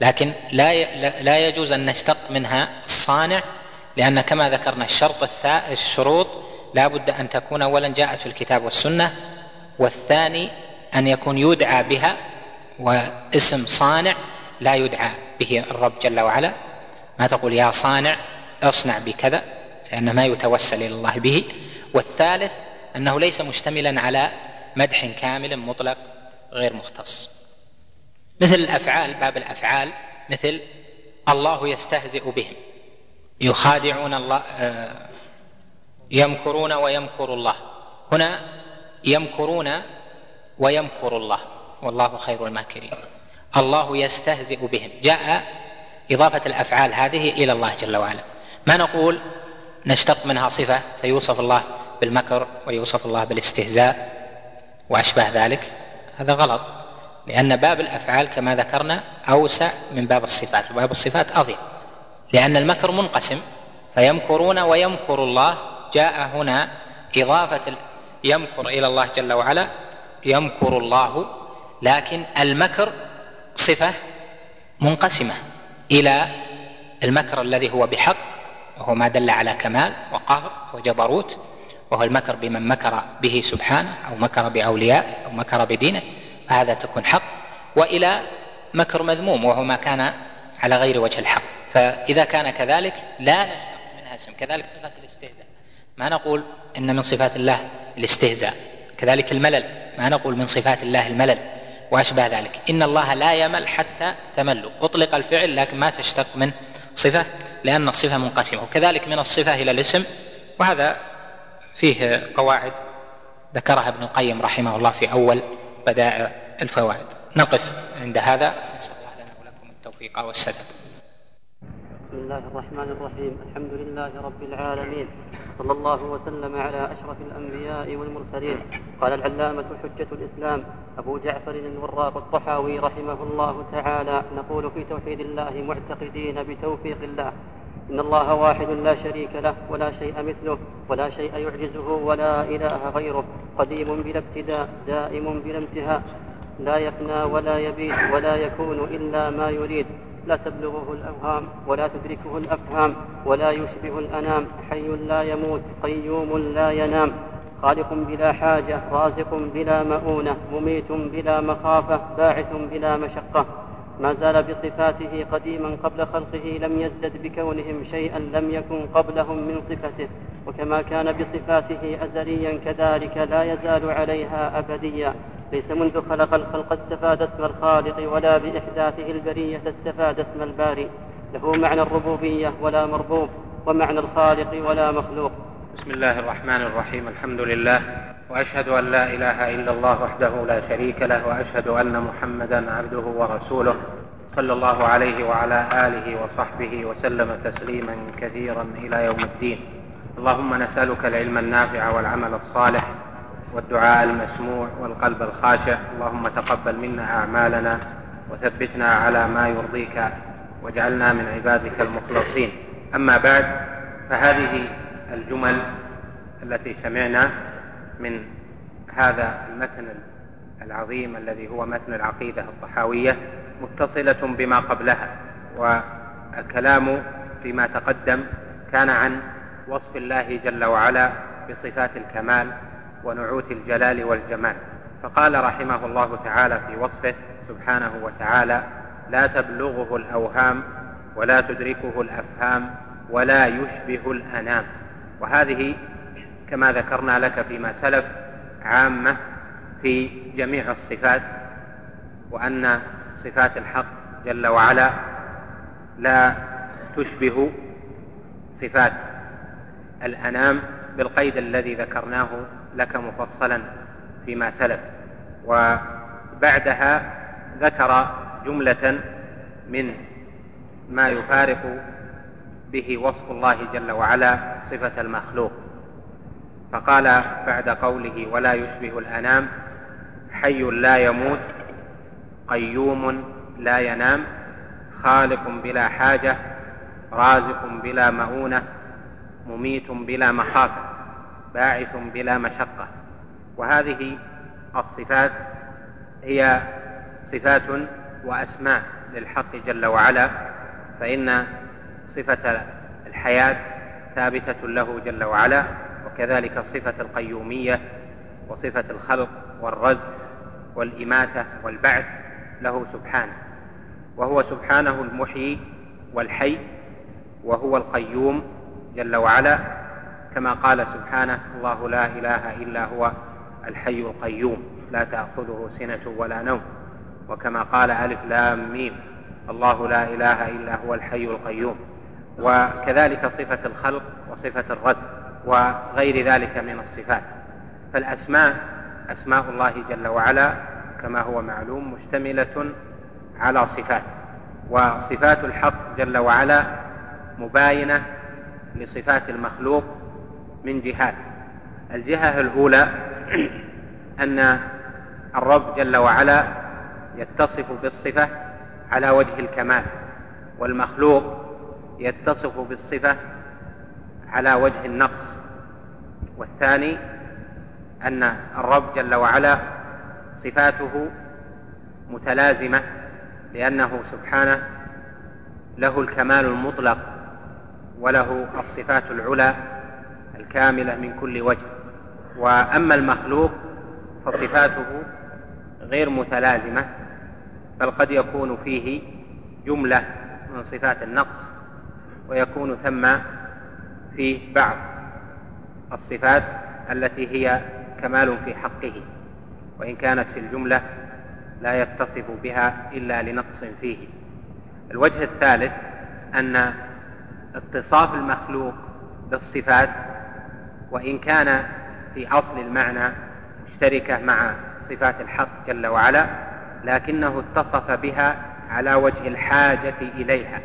لكن لا لا يجوز أن نشتق منها الصانع لأن كما ذكرنا الشرط الشروط لا بد أن تكون اولا جاءت في الكتاب والسنة والثاني أن يكون يدعى بها واسم صانع لا يدعى به الرب جل وعلا. ما تقول يا صانع اصنع بكذا لأن ما يتوسل إلى الله به. والثالث أنه ليس مشتملا على مدح كامل مطلق غير مختص. مثل الأفعال باب الأفعال مثل الله يستهزئ بهم يخادعون الله آه، يمكرون ويمكر الله. هنا يمكرون ويمكر الله والله خير الماكرين. الله يستهزئ بهم. جاء إضافة الأفعال هذه إلى الله جل وعلا. ما نقول؟ نشتق منها صفة فيوصف الله بالمكر ويوصف الله بالاستهزاء وأشباه ذلك. هذا غلط. لأن باب الأفعال كما ذكرنا أوسع من باب الصفات وباب الصفات أضيق لأن المكر منقسم فيمكرون ويمكر الله. جاء هنا إضافة يمكر إلى الله جل وعلا يمكر الله. لكن المكر صفة منقسمة إلى المكر الذي هو بحق وهو ما دل على كمال وقهر وجبروت وهو المكر بمن مكر به سبحانه أو مكر بأوليائه أو مكر بدينه. فهذا تكون حق وإلى مكر مذموم وهو ما كان على غير وجه الحق. فإذا كان كذلك لا نشتق منها اسم كذلك صفة الاستهزاء. ما نقول إن من صفات الله الاستهزاء كذلك الملل. ما نقول من صفات الله الملل واشباه ذلك. إن الله لا يمل حتى تملوا. أطلق الفعل لكن ما تشتق من صفة لأن الصفة منقسمة. وكذلك من الصفة إلى الاسم وهذا فيه قواعد ذكرها ابن القيم رحمه الله في أول بدائع الفوائد. نقف عند هذا. نسأل الله لنا ولكم التوفيق والسداد. بسم الله الرحمن الرحيم. الحمد لله رب العالمين. صلى الله وسلم على أشرف الأنبياء والمرسلين. قال العلامة حجة الإسلام أبو جعفر الوراق الطحاوي رحمه الله تعالى. نقول في توحيد الله معتقدين بتوفيق الله. إن الله واحد لا شريك له ولا شيء مثله ولا شيء يعجزه ولا إله غيره. قديم بلا ابتداء دائم بلا انتهاء. لا يفنى ولا يبيد ولا يكون إلا ما يريد. لا تبلغه الأوهام ولا تدركه الأفهام ولا يشبه الأنام. حي لا يموت قيوم لا ينام. خالق بلا حاجة رازق بلا مؤونة مميت بلا مخافة باعث بلا مشقة. ما زال بصفاته قديما قبل خلقه لم يزدد بكونهم شيئا لم يكن قبلهم من صفته. وكما كان بصفاته أزليا كذلك لا يزال عليها أبديا. ليس منذ خلق الخلق استفاد اسم الخالق ولا بإحداثه البرية استفاد اسم الباري. له معنى الربوبية ولا مربوب ومعنى الخالق ولا مخلوق. بسم الله الرحمن الرحيم الحمد لله. وأشهد أن لا إله إلا الله وحده لا شريك له وأشهد أن محمدا عبده ورسوله صلى الله عليه وعلى آله وصحبه وسلم تسليما كثيرا إلى يوم الدين. اللهم نسألك العلم النافع والعمل الصالح والدعاء المسموع والقلب الخاشع. اللهم تقبل منا أعمالنا وثبتنا على ما يرضيك واجعلنا من عبادك المخلصين. أما بعد فهذه الجمل التي سمعنا من هذا المتن العظيم الذي هو متن العقيدة الطحاوية متصلة بما قبلها والكلام فيما تقدم كان عن وصف الله جل وعلا بصفات الكمال ونعوت الجلال والجمال. فقال رحمه الله تعالى في وصفه سبحانه وتعالى لا تبلغه الأوهام ولا تدركه الأفهام ولا يشبه الأنام. وهذه كما ذكرنا لك فيما سلف عامة في جميع الصفات وأن صفات الحق جل وعلا لا تشبه صفات الأنام بالقيد الذي ذكرناه لك مفصلا فيما سلف. وبعدها ذكر جملة من ما يفارق به وصف الله جل وعلا صفة المخلوق. فقال بعد قوله ولا يشبه الأنام حي لا يموت قيوم لا ينام خالق بلا حاجة رازق بلا مؤونه مميت بلا مخافة باعث بلا مشقة. وهذه الصفات هي صفات وأسماء للحق جل وعلا فإن صفة الحياة ثابتة له جل وعلا. وكذلك صفة القيومية وصفة الخلق والرزق والإماتة والبعث له سبحانه وهو سبحانه المحيي والحي وهو القيوم جل وعلا كما قال سبحانه الله لا إله إلا هو الحي القيوم لا تأخذه سنة ولا نوم وكما قال ألف لام ميم الله لا إله إلا هو الحي القيوم وكذلك صفة الخلق وصفة الرزق. وغير ذلك من الصفات. فالأسماء أسماء الله جل وعلا كما هو معلوم مشتملة على صفات. وصفات الحق جل وعلا مباينة لصفات المخلوق من جهات. الجهة الأولى <clears throat> أن الرب جل وعلا يتصف بالصفة على وجه الكمال والمخلوق يتصف بالصفة على وجه النقص. والثاني أن الرب جل وعلا صفاته متلازمة لأنه سبحانه له الكمال المطلق وله الصفات العلى الكاملة من كل وجه. وأما المخلوق فصفاته غير متلازمة بل قد يكون فيه جملة من صفات النقص ويكون ثم فيه بعض الصفات التي هي كمال في حقه وإن كانت في الجملة لا يتصف بها إلا لنقص فيه. الوجه الثالث أن اتصاف المخلوق بالصفات وإن كان في أصل المعنى مشتركة مع صفات الحق جل وعلا لكنه اتصف بها على وجه الحاجة إليها.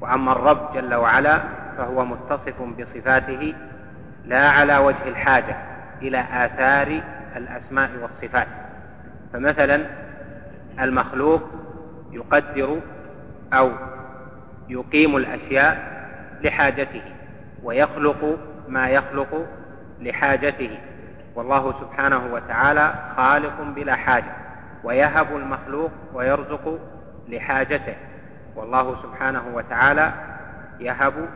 وأما الرب جل وعلا فهو متصف بصفاته لا على وجه الحاجة إلى آثار الأسماء والصفات. فمثلا المخلوق يقدر أو يقيم الأشياء لحاجته ويخلق ما يخلق لحاجته. والله سبحانه وتعالى خالق بلا حاجة ويهب المخلوق ويرزق لحاجته. والله سبحانه وتعالى يهب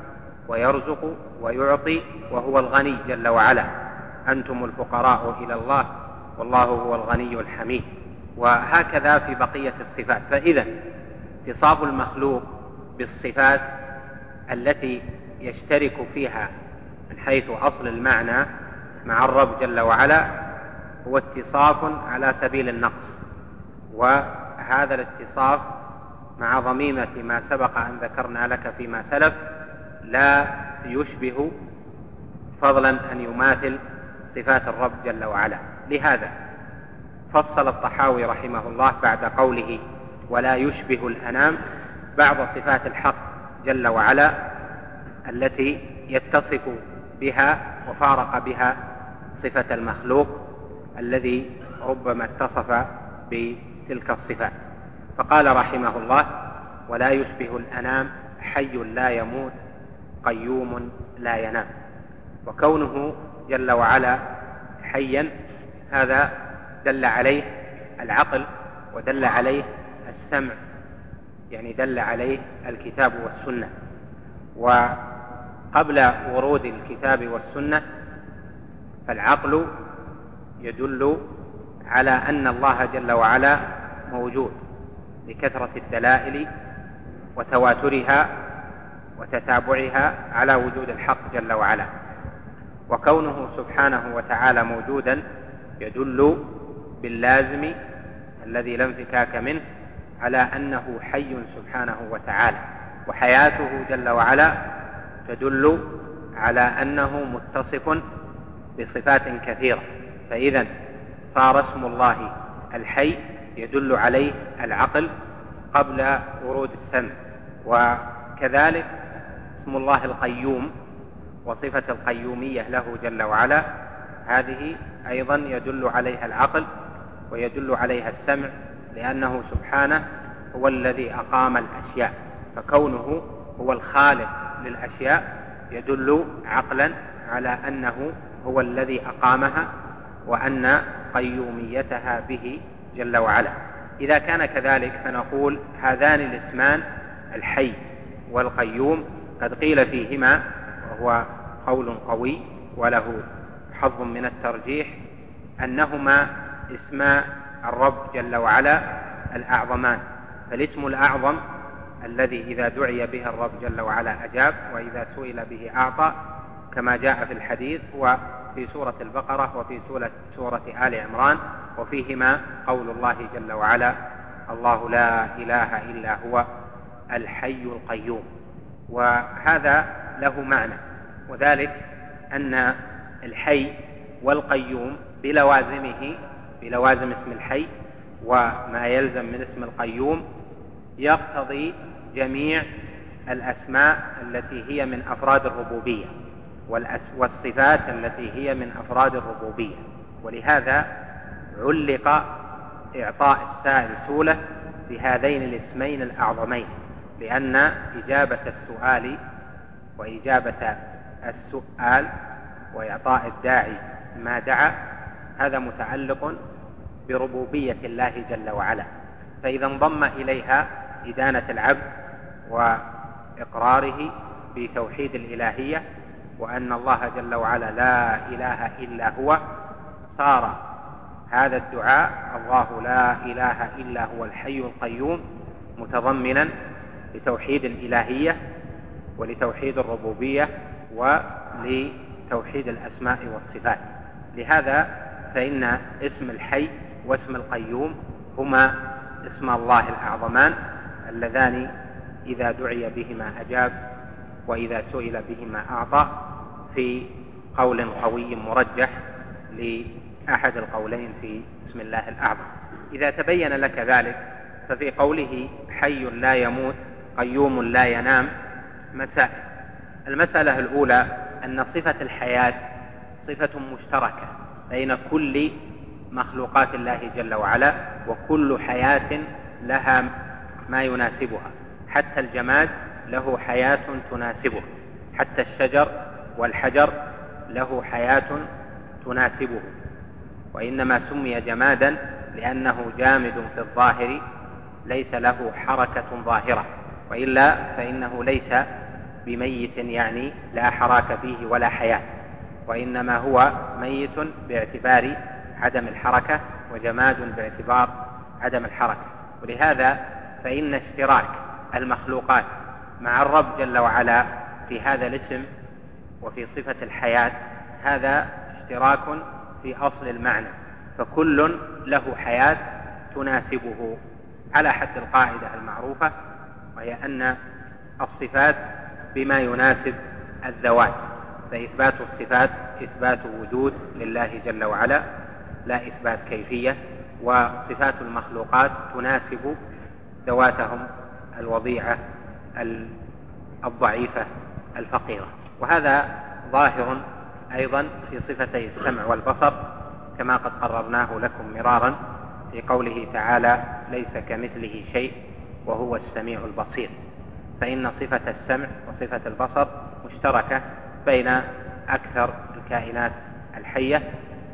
ويرزق ويعطي وهو الغني جل وعلا. أنتم الفقراء إلى الله والله هو الغني الحميد. وهكذا في بقية الصفات. فإذا اتصاف المخلوق بالصفات التي يشترك فيها من حيث أصل المعنى مع الرب جل وعلا هو اتصاف على سبيل النقص. وهذا الاتصاف مع ضميمة ما سبق أن ذكرنا لك فيما سلف لا يشبه فضلا أن يماثل صفات الرب جل وعلا. لهذا فصل الطحاوي رحمه الله بعد قوله ولا يشبه الأنام بعض صفات الحق جل وعلا التي يتصف بها وفارق بها صفة المخلوق الذي ربما اتصف بتلك الصفات. فقال رحمه الله ولا يشبه الأنام حي لا يموت قيوم لا ينام. وكونه جل وعلا حيا هذا دل عليه العقل ودل عليه السمع يعني دل عليه الكتاب والسنة. وقبل ورود الكتاب والسنة فالعقل يدل على أن الله جل وعلا موجود لكثره الدلائل وتواترها وتتابعها على وجود الحق جل وعلا. وكونه سبحانه وتعالى موجودا يدل باللازم الذي لا انفكاك منه على أنه حي سبحانه وتعالى. وحياته جل وعلا تدل على أنه متصف بصفات كثيرة. فإذا صار اسم الله الحي يدل عليه العقل قبل ورود السمع. وكذلك اسم الله القيوم وصفة القيومية له جل وعلا. هذه أيضا يدل عليها العقل ويدل عليها السمع لأنه سبحانه هو الذي أقام الأشياء فكونه هو الخالق للأشياء يدل عقلا على أنه هو الذي أقامها وأن قيوميتها به جل وعلا. إذا كان كذلك فنقول هذان الاسمان الحي والقيوم قد قيل فيهما وهو قول قوي وله حظ من الترجيح أنهما اسما الرب جل وعلا الأعظمان فالاسم الأعظم الذي إذا دعي به الرب جل وعلا أجاب وإذا سئل به أعطى كما جاء في الحديث هو في سورة البقرة وفي سورة, سورة آل عمران وفيهما قول الله جل وعلا الله لا إله إلا هو الحي القيوم. وهذا له معنى وذلك أن الحي والقيوم بلوازمه بلوازم اسم الحي وما يلزم من اسم القيوم يقتضي جميع الأسماء التي هي من أفراد الربوبية والصفات التي هي من أفراد الربوبية. ولهذا علق إعطاء السائل سولة بهذين الاسمين الأعظمين. لأن إجابة السؤال وإجابة السؤال وإعطاء الداعي ما دعا هذا متعلق بربوبية الله جل وعلا. فإذا انضم إليها إدانة العبد وإقراره بتوحيد الإلهية وأن الله جل وعلا لا إله إلا هو صار هذا الدعاء الله لا إله إلا هو الحي القيوم متضمنا لتوحيد الإلهية ولتوحيد الربوبية ولتوحيد الأسماء والصفات. لهذا فإن اسم الحي واسم القيوم هما اسم الله الأعظمان اللذان إذا دعي بهما أجاب وإذا سئل بهما أعطى في قول قوي مرجح لأحد القولين في اسم الله الأعظم. إذا تبين لك ذلك ففي قوله حي لا يموت قيوم لا ينام مسائل. المسألة الأولى أن صفة الحياة صفة مشتركة بين كل مخلوقات الله جل وعلا وكل حياة لها ما يناسبها. حتى الجماد له حياة تناسبه. حتى الشجر والحجر له حياة تناسبه. وإنما سمي جمادا لأنه جامد في الظاهر ليس له حركة ظاهرة. وإلا فإنه ليس بميت يعني لا حراك فيه ولا حياة وإنما هو ميت باعتبار عدم الحركة وجماد باعتبار عدم الحركة. ولهذا فإن اشتراك المخلوقات مع الرب جل وعلا في هذا الاسم وفي صفة الحياة هذا اشتراك في أصل المعنى فكل له حياة تناسبه على حد القاعدة المعروفة وهي أن الصفات بما يناسب الذوات فإثبات الصفات إثبات وجود لله جل وعلا لا إثبات كيفية وصفات المخلوقات تناسب ذواتهم الوضيعة الضعيفة الفقيرة. وهذا ظاهر أيضا في صفتي السمع والبصر كما قد قررناه لكم مرارا في قوله تعالى ليس كمثله شيء وهو السميع البصير. فإن صفة السمع وصفة البصر مشتركة بين أكثر الكائنات الحية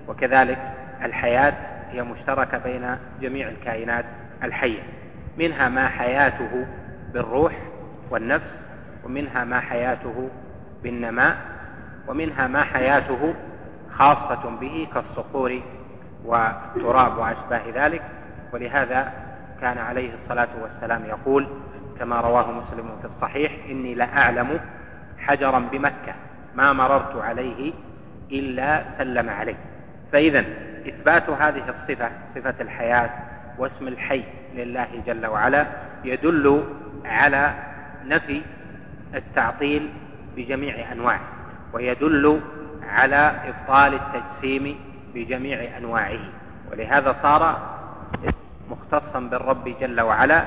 وكذلك الحياة هي مشتركة بين جميع الكائنات الحية. منها ما حياته بالروح والنفس ومنها ما حياته بالنماء ومنها ما حياته خاصة به كالصخور والتراب وأشباه ذلك. ولهذا كان عليه الصلاة والسلام يقول كما رواه مسلم في الصحيح إني لأعلم حجرا بمكة ما مررت عليه إلا سلم عليه. فإذا إثبات هذه الصفة صفة الحياة واسم الحي لله جل وعلا يدل على نفي التعطيل بجميع أنواعه ويدل على إبطال التجسيم بجميع أنواعه. ولهذا صار مختصا بالرب جل وعلا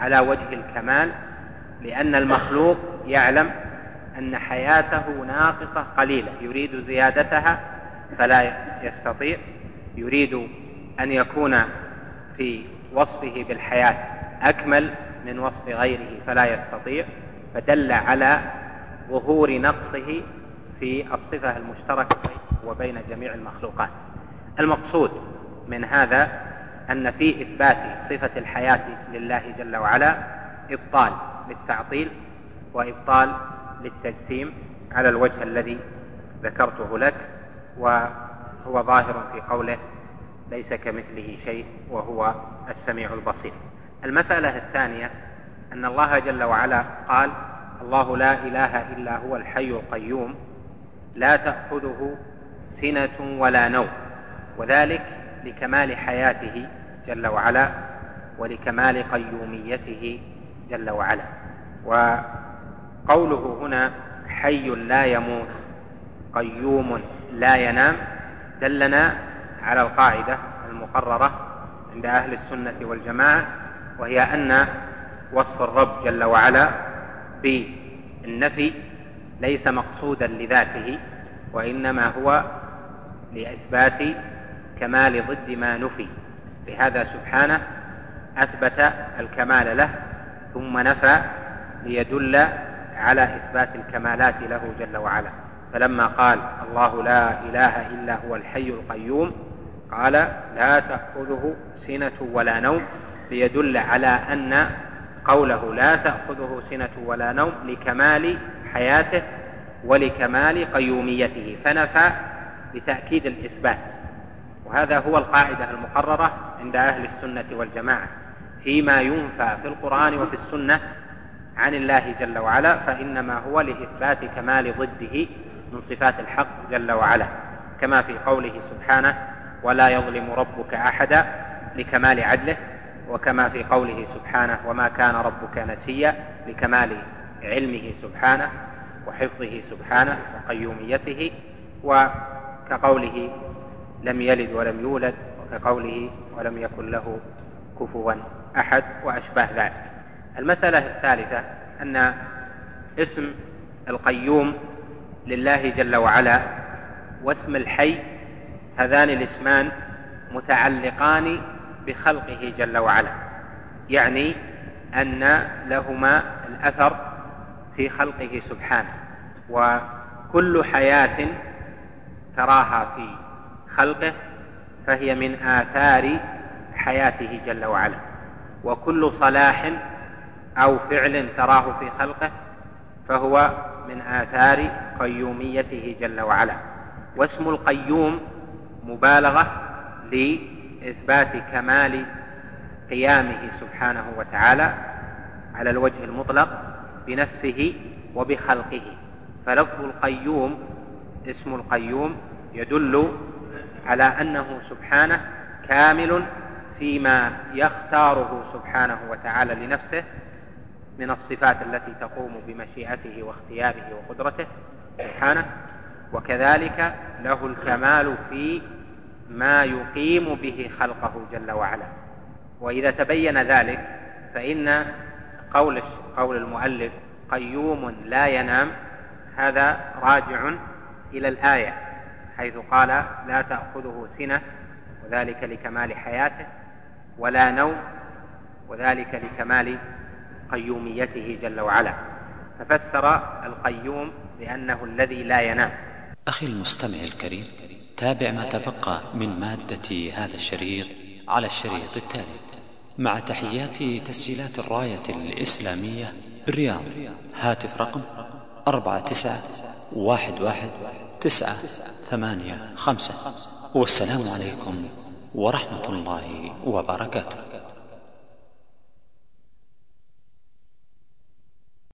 على وجه الكمال لأن المخلوق يعلم أن حياته ناقصة قليلة. يريد زيادتها فلا يستطيع يريد أن يكون في وصفه بالحياة أكمل من وصف غيره فلا يستطيع. فدل على ظهور نقصه في الصفة المشتركة وبين جميع المخلوقات. المقصود من هذا أن في إثبات صفة الحياة لله جل وعلا إبطال للتعطيل وإبطال للتجسيم على الوجه الذي ذكرته لك وهو ظاهر في قوله ليس كمثله شيء وهو السميع البصير. المسألة الثانية أن الله جل وعلا قال الله لا إله إلا هو الحي القيوم لا تأخذه سنة ولا نوم وذلك لكمال حياته جل وعلا ولكمال قيوميته جل وعلا. وقوله هنا حي لا يموت قيوم لا ينام دلنا على القاعدة المقررة عند أهل السنة والجماعة وهي أن وصف الرب جل وعلا بالنفي ليس مقصودا لذاته وإنما هو لإثبات كمال ضد ما نفي. لهذا سبحانه أثبت الكمال له ثم نفى ليدل على إثبات الكمالات له جل وعلا. فلما قال الله لا إله إلا هو الحي القيوم قال لا تأخذه سنة ولا نوم ليدل على أن قوله لا تأخذه سنة ولا نوم لكمال حياته ولكمال قيوميته فنفى لتأكيد الإثبات. وهذا هو القاعدة المقررة عند أهل السنة والجماعة. فيما ينفى في القرآن وفي السنة عن الله جل وعلا فإنما هو لإثبات كمال ضده من صفات الحق جل وعلا. كما في قوله سبحانه ولا يظلم ربك أحدا لكمال عدله. وكما في قوله سبحانه وما كان ربك نسيا لكمال علمه سبحانه وحفظه سبحانه وقيوميته. وكقوله لم يلد ولم يولد. وكقوله ولم يكن له كفوا أحد وأشباه ذلك. المسألة الثالثة أن اسم القيوم لله جل وعلا واسم الحي هذان الاسمان متعلقان بخلقه جل وعلا يعني أن لهما الأثر في خلقه سبحانه وكل حياة تراها في خلقه فهي من آثار حياته جل وعلا. وكل صلاح أو فعل تراه في خلقه فهو من آثار قيوميته جل وعلا. واسم القيوم مبالغة لإثبات كمال قيامه سبحانه وتعالى على الوجه المطلق بنفسه وبخلقه. فلفظ القيوم اسم القيوم يدل على أنه سبحانه كامل فيما يختاره سبحانه وتعالى لنفسه من الصفات التي تقوم بمشيئته واختياره وقدرته سبحانه وكذلك له الكمال في ما يقيم به خلقه جل وعلا. وإذا تبين ذلك فإن قول قول المؤلف قيوم لا ينام هذا راجع إلى الآية. حيث قال لا تأخذه سنة وذلك لكمال حياته ولا نوم وذلك لكمال قيوميته جل وعلا. ففسر القيوم بأنه الذي لا ينام. أخي المستمع الكريم تابع ما تبقى من مادة هذا الشريط على الشريط التالي. مع تحيات تسجيلات الراية الإسلامية بالرياض. هاتف رقم أربعة تسعة واحد واحد تسعة ثمانية خمسة. والسلام عليكم ورحمة الله وبركاته.